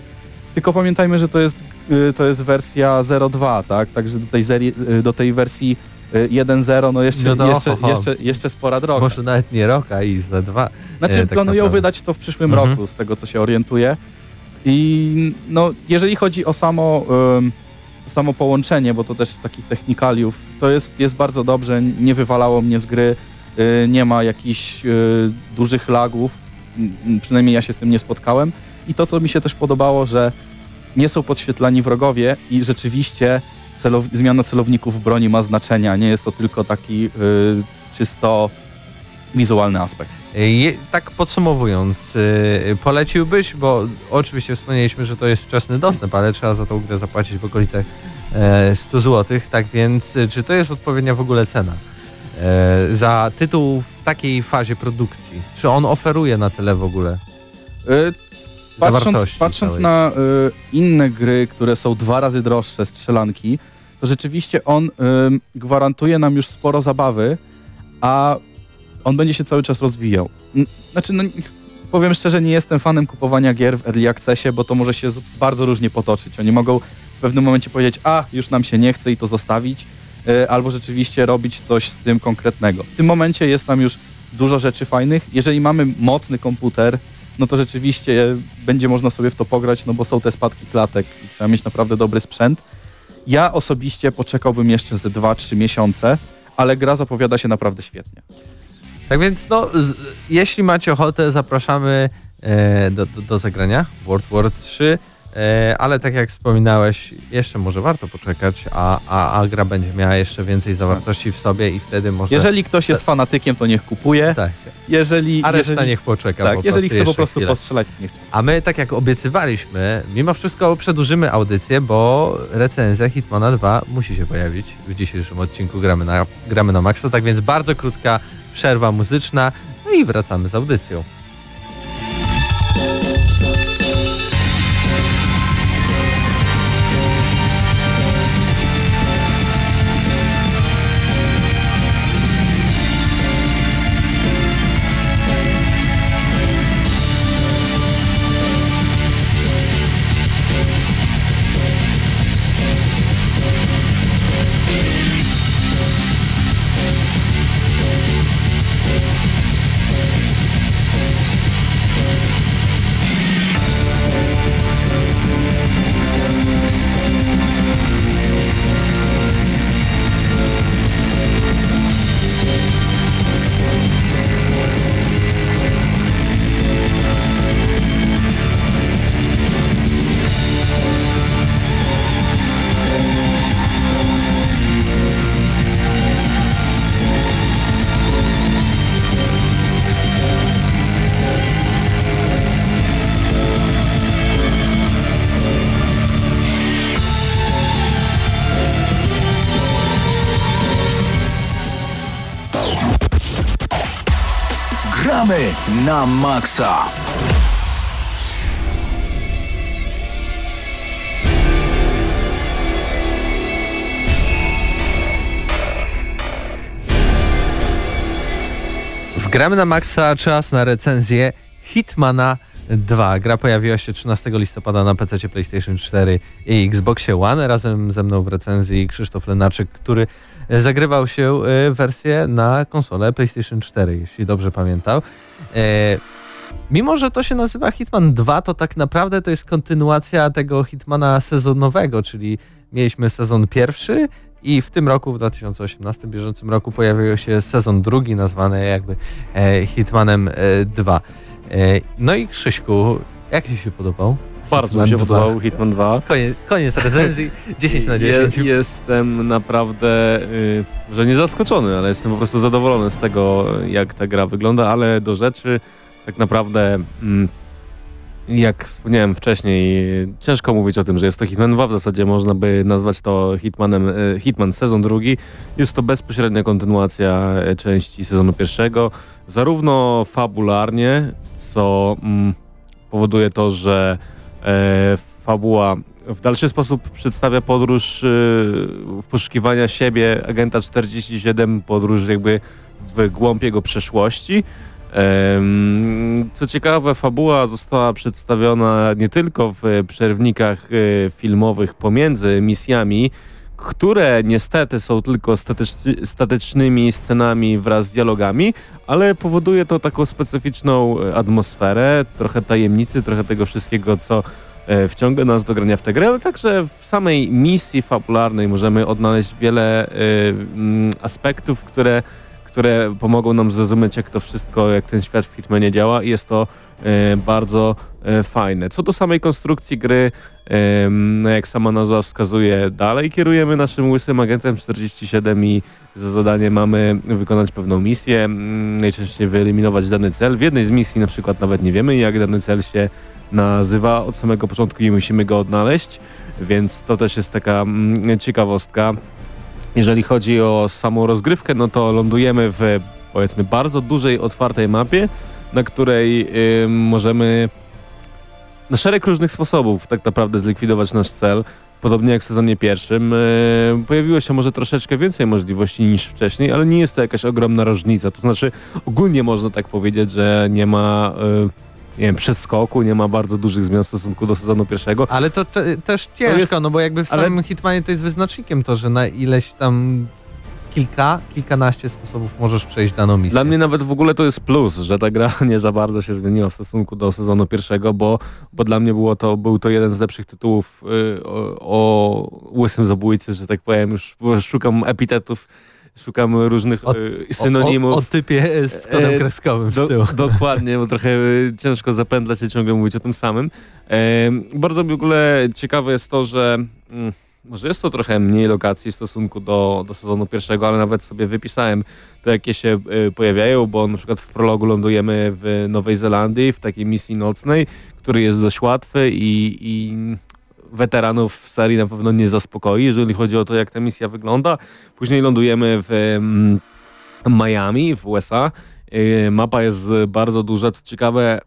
Tylko pamiętajmy, że to jest, yy, to jest wersja 0.2, tak? Także do tej, zeri, yy, do tej wersji yy, 1.0 no jeszcze, No to jeszcze, ho, ho. jeszcze, jeszcze spora droga. Może nawet nie rok, a i za dwa. Znaczy e, tak planują naprawdę. wydać to w przyszłym Mhm. roku, z tego co się orientuję. I no, jeżeli chodzi o samo, ym, samo połączenie, bo to też z takich technikaliów, to jest, jest bardzo dobrze, nie wywalało mnie z gry, y, nie ma jakichś y, dużych lagów, m, przynajmniej ja się z tym nie spotkałem. I to, co mi się też podobało, że nie są podświetlani wrogowie i rzeczywiście celow zmiana celowników broni ma znaczenie, a nie jest to tylko taki y, czysto wizualny aspekt. Je, tak podsumowując, y, poleciłbyś, bo oczywiście wspomnieliśmy, że to jest wczesny dostęp, ale trzeba za tą grę zapłacić w okolicach e, 100 zł, tak więc czy to jest odpowiednia w ogóle cena e, za tytuł w takiej fazie produkcji? Czy on oferuje na tyle w ogóle? Patrząc, patrząc na y, inne gry, które są dwa razy droższe, strzelanki, to rzeczywiście on y, gwarantuje nam już sporo zabawy, a on będzie się cały czas rozwijał. Znaczy, no, powiem szczerze, nie jestem fanem kupowania gier w Early Accessie, bo to może się bardzo różnie potoczyć. Oni mogą w pewnym momencie powiedzieć, a już nam się nie chce i to zostawić, y, albo rzeczywiście robić coś z tym konkretnego. W tym momencie jest tam już dużo rzeczy fajnych. Jeżeli mamy mocny komputer, no to rzeczywiście będzie można sobie w to pograć, no bo są te spadki klatek i trzeba mieć naprawdę dobry sprzęt. Ja osobiście poczekałbym jeszcze ze 2-3 miesiące, ale gra zapowiada się naprawdę świetnie. Tak więc no, z, jeśli macie ochotę, zapraszamy e, do, do, do zagrania World War 3, e, ale tak jak wspominałeś, jeszcze może warto poczekać, a, a, a gra będzie miała jeszcze więcej zawartości w sobie i wtedy może... Jeżeli ktoś jest fanatykiem, to niech kupuje. Tak, Jeżeli, a reszta jeżeli, niech poczeka tak, po jeżeli chce po prostu chwilę. postrzelać, niech A my, tak jak obiecywaliśmy, mimo wszystko przedłużymy audycję, bo recenzja Hitmana 2 musi się pojawić w dzisiejszym odcinku Gramy na, gramy na Maxa, tak więc bardzo krótka przerwa muzyczna, no i wracamy z audycją. Na maksa! Wgramy na maksa czas na recenzję Hitmana 2. Gra pojawiła się 13 listopada na PC PlayStation 4 i Xboxie One. Razem ze mną w recenzji Krzysztof Lenaczyk, który zagrywał się e, wersję na konsolę PlayStation 4, jeśli dobrze pamiętam. E, Mimo, że to się nazywa Hitman 2, to tak naprawdę to jest kontynuacja tego Hitmana sezonowego, czyli mieliśmy sezon pierwszy i w tym roku, w 2018 bieżącym roku pojawił się sezon drugi nazwany jakby e, Hitmanem e, 2. E, no i Krzyśku, jak Ci się podobał? Bardzo mi się 2. podobał Hitman 2. Koniec, koniec recenzji, 10 na 10. Je, jestem naprawdę, y, że nie zaskoczony, ale jestem po prostu zadowolony z tego, jak ta gra wygląda, ale do rzeczy tak naprawdę, mm, jak wspomniałem wcześniej, ciężko mówić o tym, że jest to Hitman 2, w zasadzie można by nazwać to Hitmanem, y, Hitman sezon drugi. Jest to bezpośrednia kontynuacja y, części sezonu pierwszego, zarówno fabularnie, co mm, powoduje to, że e, fabuła w dalszy sposób przedstawia podróż y, poszukiwania siebie agenta 47, podróż jakby w głąb jego przeszłości. Co ciekawe, fabuła została przedstawiona nie tylko w przerwnikach y, filmowych pomiędzy misjami, które niestety są tylko statyczny, statycznymi scenami wraz z dialogami, ale powoduje to taką specyficzną e, atmosferę, trochę tajemnicy, trochę tego wszystkiego, co e, wciąga nas do grania w tę grę, ale także w samej misji fabularnej możemy odnaleźć wiele e, mm, aspektów, które, które pomogą nam zrozumieć, jak to wszystko, jak ten świat w Hitmanie działa i jest to bardzo fajne. Co do samej konstrukcji gry, em, no jak sama nazwa wskazuje, dalej kierujemy naszym łysym agentem 47 i za zadanie mamy wykonać pewną misję, mm, najczęściej wyeliminować dany cel. W jednej z misji na przykład nawet nie wiemy, jak dany cel się nazywa od samego początku i musimy go odnaleźć, więc to też jest taka mm, ciekawostka. Jeżeli chodzi o samą rozgrywkę, no to lądujemy w powiedzmy bardzo dużej, otwartej mapie, na której y, możemy na szereg różnych sposobów tak naprawdę zlikwidować nasz cel. Podobnie jak w sezonie pierwszym. y, pojawiło się może troszeczkę więcej możliwości niż wcześniej, ale nie jest to jakaś ogromna różnica. To znaczy ogólnie można tak powiedzieć, że nie ma y, nie wiem, przeskoku, nie ma bardzo dużych zmian w stosunku do sezonu pierwszego. Ale to te, też ciężko, jest- no bo jakby w ale- samym Hitmanie to jest wyznacznikiem to, że na ileś tam kilka, kilkanaście sposobów możesz przejść daną misję. Dla mnie nawet w ogóle to jest plus, że ta gra nie za bardzo się zmieniła w stosunku do sezonu pierwszego, bo, bo dla mnie było to, był to jeden z lepszych tytułów y, o, o łysym zabójcy, że tak powiem, już szukam epitetów, szukam różnych O- y, synonimów. O, o, typie z kodem E, kreskowym z Do, tyłu. dokładnie, bo trochę y, ciężko zapędlać i ciągle mówić o tym samym. Em, bardzo w ogóle ciekawe jest to, że mm, może jest to trochę mniej lokacji w stosunku do, do sezonu pierwszego, ale nawet sobie wypisałem to, jakie się y, pojawiają, bo na przykład w prologu lądujemy w Nowej Zelandii, w takiej misji nocnej, który jest dość łatwy i, i weteranów w serii na pewno nie zaspokoi, jeżeli chodzi o to, jak ta misja wygląda. Później lądujemy w mm, Miami w USA. Yy, Mapa jest bardzo duża. Co ciekawe,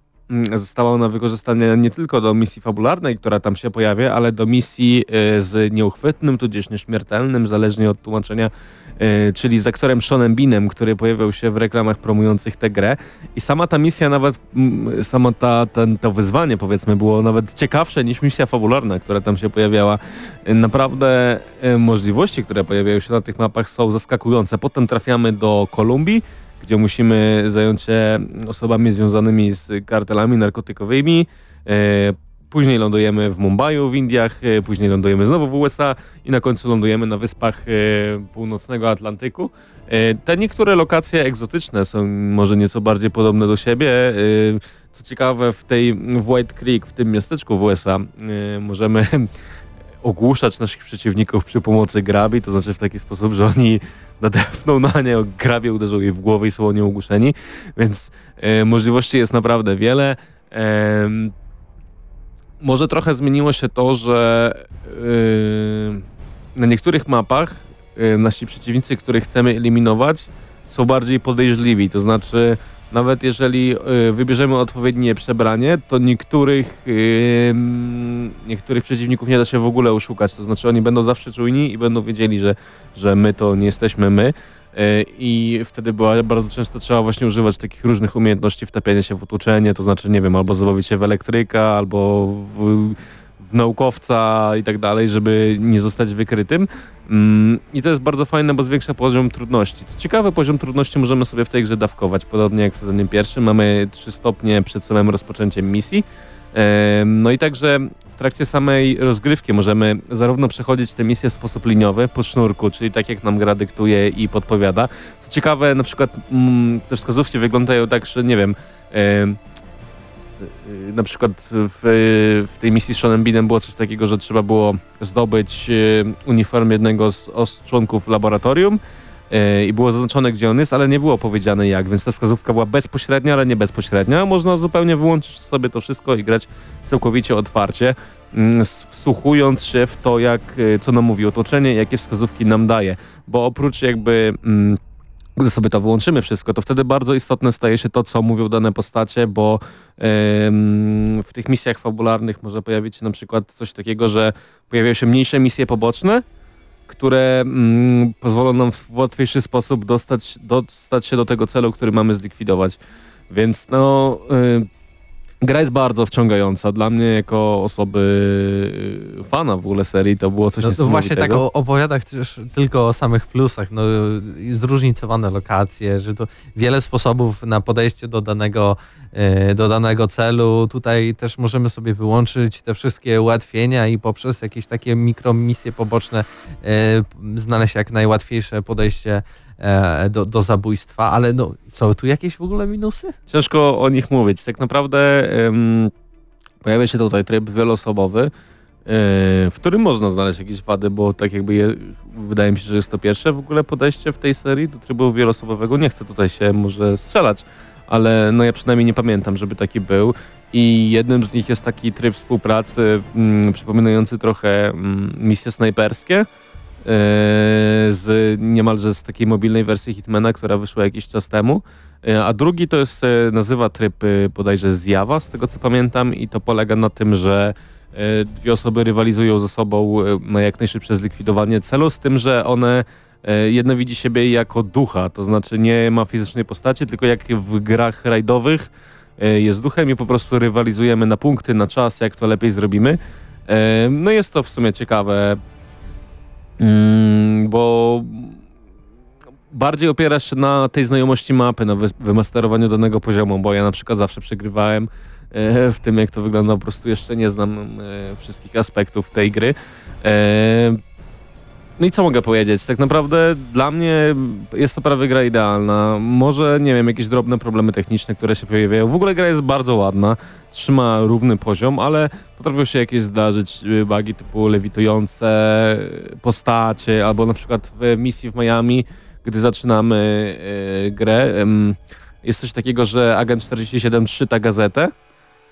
została ona wykorzystana nie tylko do misji fabularnej, która tam się pojawia, ale do misji yy, z nieuchwytnym, tudzież nieśmiertelnym, zależnie od tłumaczenia, yy, czyli z aktorem Seanem Beanem, który pojawiał się w reklamach promujących tę grę. I sama ta misja nawet, mm, sama ta, ten, to wyzwanie powiedzmy było nawet ciekawsze niż misja fabularna, która tam się pojawiała. Yy, Naprawdę możliwości, które pojawiają się na tych mapach są zaskakujące. Potem trafiamy do Kolumbii, gdzie musimy zająć się osobami związanymi z kartelami narkotykowymi. E, Później lądujemy w Mumbai w Indiach, e, później lądujemy znowu w USA i na końcu lądujemy na wyspach e, północnego Atlantyku. Te niektóre lokacje egzotyczne są może nieco bardziej podobne do siebie. Co ciekawe, w tej White Creek, w tym miasteczku w USA możemy ogłuszać naszych przeciwników przy pomocy grabi, to znaczy w taki sposób, że oni nadepną na nie, grabie uderzą jej w głowę i są oni ogłuszeni, więc e, możliwości jest naprawdę wiele. Em, może trochę zmieniło się to, że e, na niektórych mapach e, nasi przeciwnicy, których chcemy eliminować, są bardziej podejrzliwi, to znaczy nawet jeżeli y, wybierzemy odpowiednie przebranie, to niektórych y, niektórych przeciwników nie da się w ogóle oszukać, to znaczy oni będą zawsze czujni i będą wiedzieli, że, że my to nie jesteśmy my. Y, i wtedy była, bardzo często trzeba właśnie używać takich różnych umiejętności wtapiania się w otłoczenie, to znaczy nie wiem, albo zabawić się w elektryka, albo w, naukowca i tak dalej, żeby nie zostać wykrytym. Mm, I to jest bardzo fajne, bo zwiększa poziom trudności. Co ciekawe, poziom trudności możemy sobie w tej grze dawkować, podobnie jak w sezonie pierwszym. Mamy 3 stopnie przed samym rozpoczęciem misji. No i także w trakcie samej rozgrywki możemy zarówno przechodzić te misje w sposób liniowy, po sznurku, czyli tak jak nam gra dyktuje i podpowiada. Co ciekawe, na przykład mm, te wskazówki wyglądają tak, że nie wiem, em, na przykład w, w tej misji z Seanem Beanem było coś takiego, że trzeba było zdobyć y, uniform jednego z, z członków laboratorium y, i było zaznaczone gdzie on jest, ale nie było powiedziane jak, więc ta wskazówka była bezpośrednia, ale nie bezpośrednia. Można zupełnie wyłączyć sobie to wszystko i grać całkowicie otwarcie, mm, wsłuchując się w to, jak, y, co nam mówi otoczenie, jakie wskazówki nam daje, bo oprócz jakby mm, gdy sobie to wyłączymy wszystko, to wtedy bardzo istotne staje się to, co mówią dane postacie, bo w tych misjach fabularnych może pojawić się na przykład coś takiego, że pojawiają się mniejsze misje poboczne, które mm, pozwolą nam w łatwiejszy sposób dostać, dostać się do tego celu, który mamy zlikwidować. Więc no, y, gra jest bardzo wciągająca. Dla mnie jako osoby y, fana w ogóle serii to było coś No, to właśnie tak niesamowitego. o, opowiadach też tylko o samych plusach, no zróżnicowane lokacje, że to wiele sposobów na podejście do danego, e, do danego celu. Tutaj też możemy sobie wyłączyć te wszystkie ułatwienia i poprzez jakieś takie mikromisje poboczne e, znaleźć jak najłatwiejsze podejście do, do zabójstwa, ale no są tu jakieś w ogóle minusy? Ciężko o nich mówić. Tak naprawdę em, pojawia się tutaj tryb wieloosobowy, e, w którym można znaleźć jakieś wady, bo tak jakby je, wydaje mi się, że jest to pierwsze w ogóle podejście w tej serii do trybu wieloosobowego. Nie chcę tutaj się może strzelać, ale no ja przynajmniej nie pamiętam, żeby taki był. I jednym z nich jest taki tryb współpracy mm, przypominający trochę mm, misje snajperskie e, z niemalże z takiej mobilnej wersji Hitmana, która wyszła jakiś czas temu. E, A drugi to jest, e, nazywa tryb e, bodajże zjawa, z tego co pamiętam i to polega na tym, że e, dwie osoby rywalizują ze sobą e, na jak najszybsze zlikwidowanie celu, z tym, że one e, jedna widzi siebie jako ducha, to znaczy nie ma fizycznej postaci, tylko jak w grach rajdowych e, jest duchem i po prostu rywalizujemy na punkty, na czas, jak to lepiej zrobimy. E, No jest to w sumie ciekawe, bo bardziej opierasz się na tej znajomości mapy, na wy- wymasterowaniu danego poziomu, bo ja na przykład zawsze przegrywałem e, w tym, jak to wygląda, po prostu jeszcze nie znam e, wszystkich aspektów tej gry. E, No i co mogę powiedzieć? Tak naprawdę dla mnie jest to prawie gra idealna. Może, nie wiem, jakieś drobne problemy techniczne, które się pojawiają. W ogóle gra jest bardzo ładna, trzyma równy poziom, ale potrafią się jakieś zdarzyć y, bugi typu lewitujące postacie, albo na przykład w misji w Miami, gdy zaczynamy e, grę, jest coś takiego, że agent 47 czyta gazetę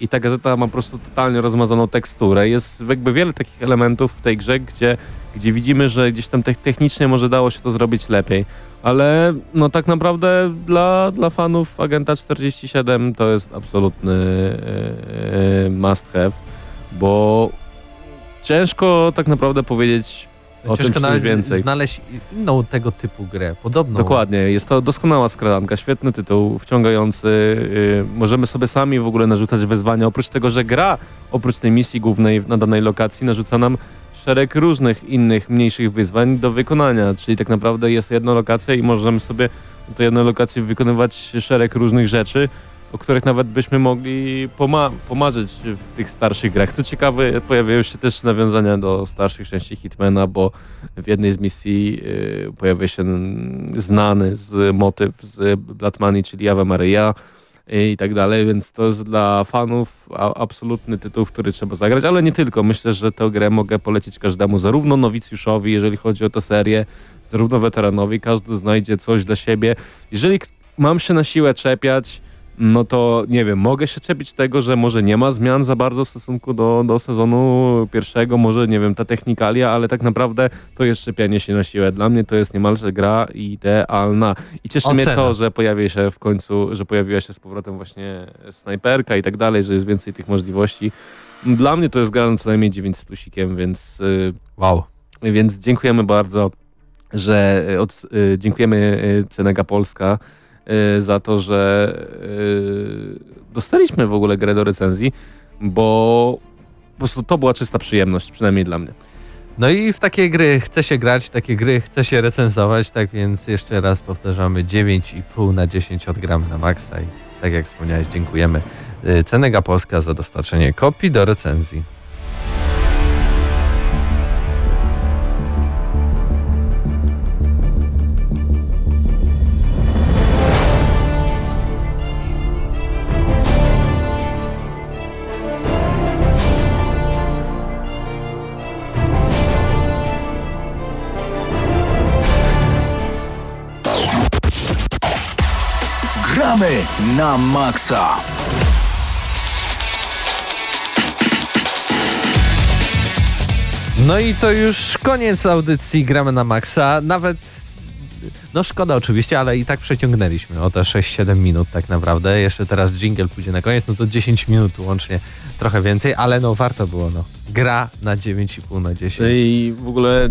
i ta gazeta ma po prostu totalnie rozmazaną teksturę. Jest jakby wiele takich elementów w tej grze, gdzie, gdzie widzimy, że gdzieś tam te- technicznie może dało się to zrobić lepiej. Ale no tak naprawdę dla, dla fanów Agenta 47 to jest absolutny e, must have, bo ciężko tak naprawdę powiedzieć o tym Ciężko nawet więcej. znaleźć inną tego typu grę, podobną. Dokładnie, jest to doskonała skradanka, świetny tytuł, wciągający. Yy, możemy sobie sami w ogóle narzucać wyzwania, oprócz tego, że gra, oprócz tej misji głównej na danej lokacji, narzuca nam szereg różnych innych, mniejszych wyzwań do wykonania, czyli tak naprawdę jest jedna lokacja i możemy sobie na tej jednej lokacji wykonywać szereg różnych rzeczy, o których nawet byśmy mogli poma- pomarzyć w tych starszych grach. Co ciekawe, pojawiają się też nawiązania do starszych części Hitmana, bo w jednej z misji y, pojawia się znany z motyw z Money, czyli Ave Maria i tak dalej, więc to jest dla fanów absolutny tytuł, który trzeba zagrać, ale nie tylko. Myślę, że tę grę mogę polecić każdemu, zarówno nowicjuszowi, jeżeli chodzi o tę serię, zarówno weteranowi, każdy znajdzie coś dla siebie. Jeżeli mam się na siłę czepiać, no to nie wiem, mogę się czepić tego, że może nie ma zmian za bardzo w stosunku do, do sezonu pierwszego, może nie wiem, ta technikalia, ale tak naprawdę to jest szczepianie się na siłę. Dla mnie to jest niemalże gra idealna. I cieszy mnie Ocena. to, że pojawi się w końcu, że pojawiła się z powrotem właśnie snajperka i tak dalej, że jest więcej tych możliwości. Dla mnie to jest gra na co najmniej 9 z plusikiem, więc y, Wow. więc dziękujemy bardzo, że y, od, y, dziękujemy Cenega Polska za to, że y, dostaliśmy w ogóle grę do recenzji, bo po prostu to była czysta przyjemność, przynajmniej dla mnie. No i w takie gry chce się grać, takie gry chce się recenzować, tak więc jeszcze raz powtarzamy 9,5 na 10 odgramy na maksa i tak jak wspomniałeś, dziękujemy y, Cenega Polska za dostarczenie kopii do recenzji. Na maksa. No i to już koniec audycji Gramy na Maxa. Nawet, no szkoda oczywiście, ale i tak przeciągnęliśmy o te 6-7 minut tak naprawdę. Jeszcze teraz jingle pójdzie na koniec, no to 10 minut łącznie, trochę więcej, ale no warto było, no. Gra na 9,5 na 10. I w ogóle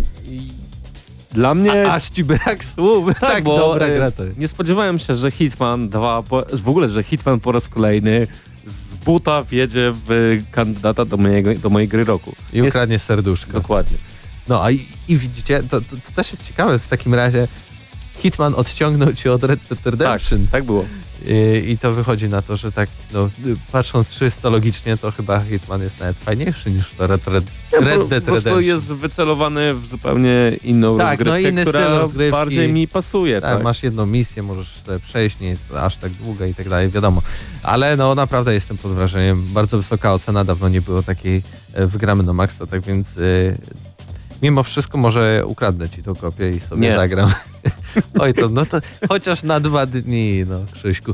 dla mnie... Aż ci brak słów, tak, bo, dobra e, gra to jest. Nie spodziewałem się, że Hitman 2, po, w ogóle, że Hitman po raz kolejny z buta wjedzie w kandydata do, mojego, do mojej gry roku. I Jest- ukradnie serduszko. Dokładnie. No a i, i widzicie, to, to, to też jest ciekawe w takim razie. Hitman odciągnął cię od Red Dead Tak, Redemption. tak było. I, I to wychodzi na to, że tak, no, patrząc czysto logicznie, to chyba Hitman jest nawet fajniejszy niż to Red, Red, Red Dead po prostu Redemption. jest wycelowany w zupełnie inną Tak, no inny która rozgrywki. bardziej mi pasuje. Tak, Tak, masz jedną misję, możesz przejść, nie jest aż tak długa i tak dalej, wiadomo. Ale no naprawdę jestem pod wrażeniem. Bardzo wysoka ocena, dawno nie było takiej e, wygramy do Maxa, tak więc y, mimo wszystko może ukradnę ci tą kopię i sobie Nie. zagram. Oj to, no to chociaż na dwa dni, no Krzyśku.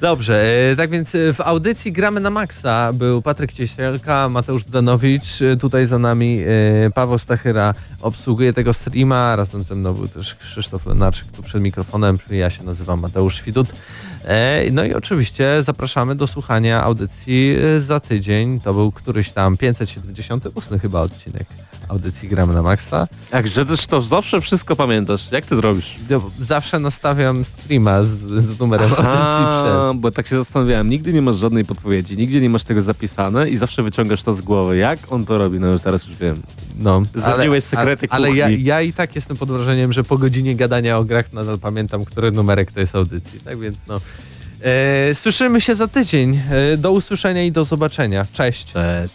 Dobrze, e, tak więc e, w audycji Gramy na Maxa był Patryk Cieśelka, Mateusz Zdanowicz, e, tutaj za nami e, Paweł Stachyra obsługuje tego streama, razem ze mną był też Krzysztof Lenarczyk tu przed mikrofonem, ja się nazywam Mateusz Widut. E, No i oczywiście zapraszamy do słuchania audycji za tydzień, to był któryś tam 578 chyba odcinek audycji Gramy na Maxa. Jak, że też to zawsze wszystko pamiętasz. Jak ty to robisz? Ja Zawsze nastawiam streama z, z numerem audycji przed. Bo tak się zastanawiałem, nigdy nie masz żadnej podpowiedzi, nigdzie nie masz tego zapisane i zawsze wyciągasz to z głowy. Jak on to robi? No już teraz już wiem. No, Zdradziłeś sekrety ale, ale ja, ja i tak jestem pod wrażeniem, że po godzinie gadania o grach nadal pamiętam, który numerek to jest audycji. Tak więc no. E, słyszymy się za tydzień. E, do usłyszenia i do zobaczenia. Cześć. Cześć.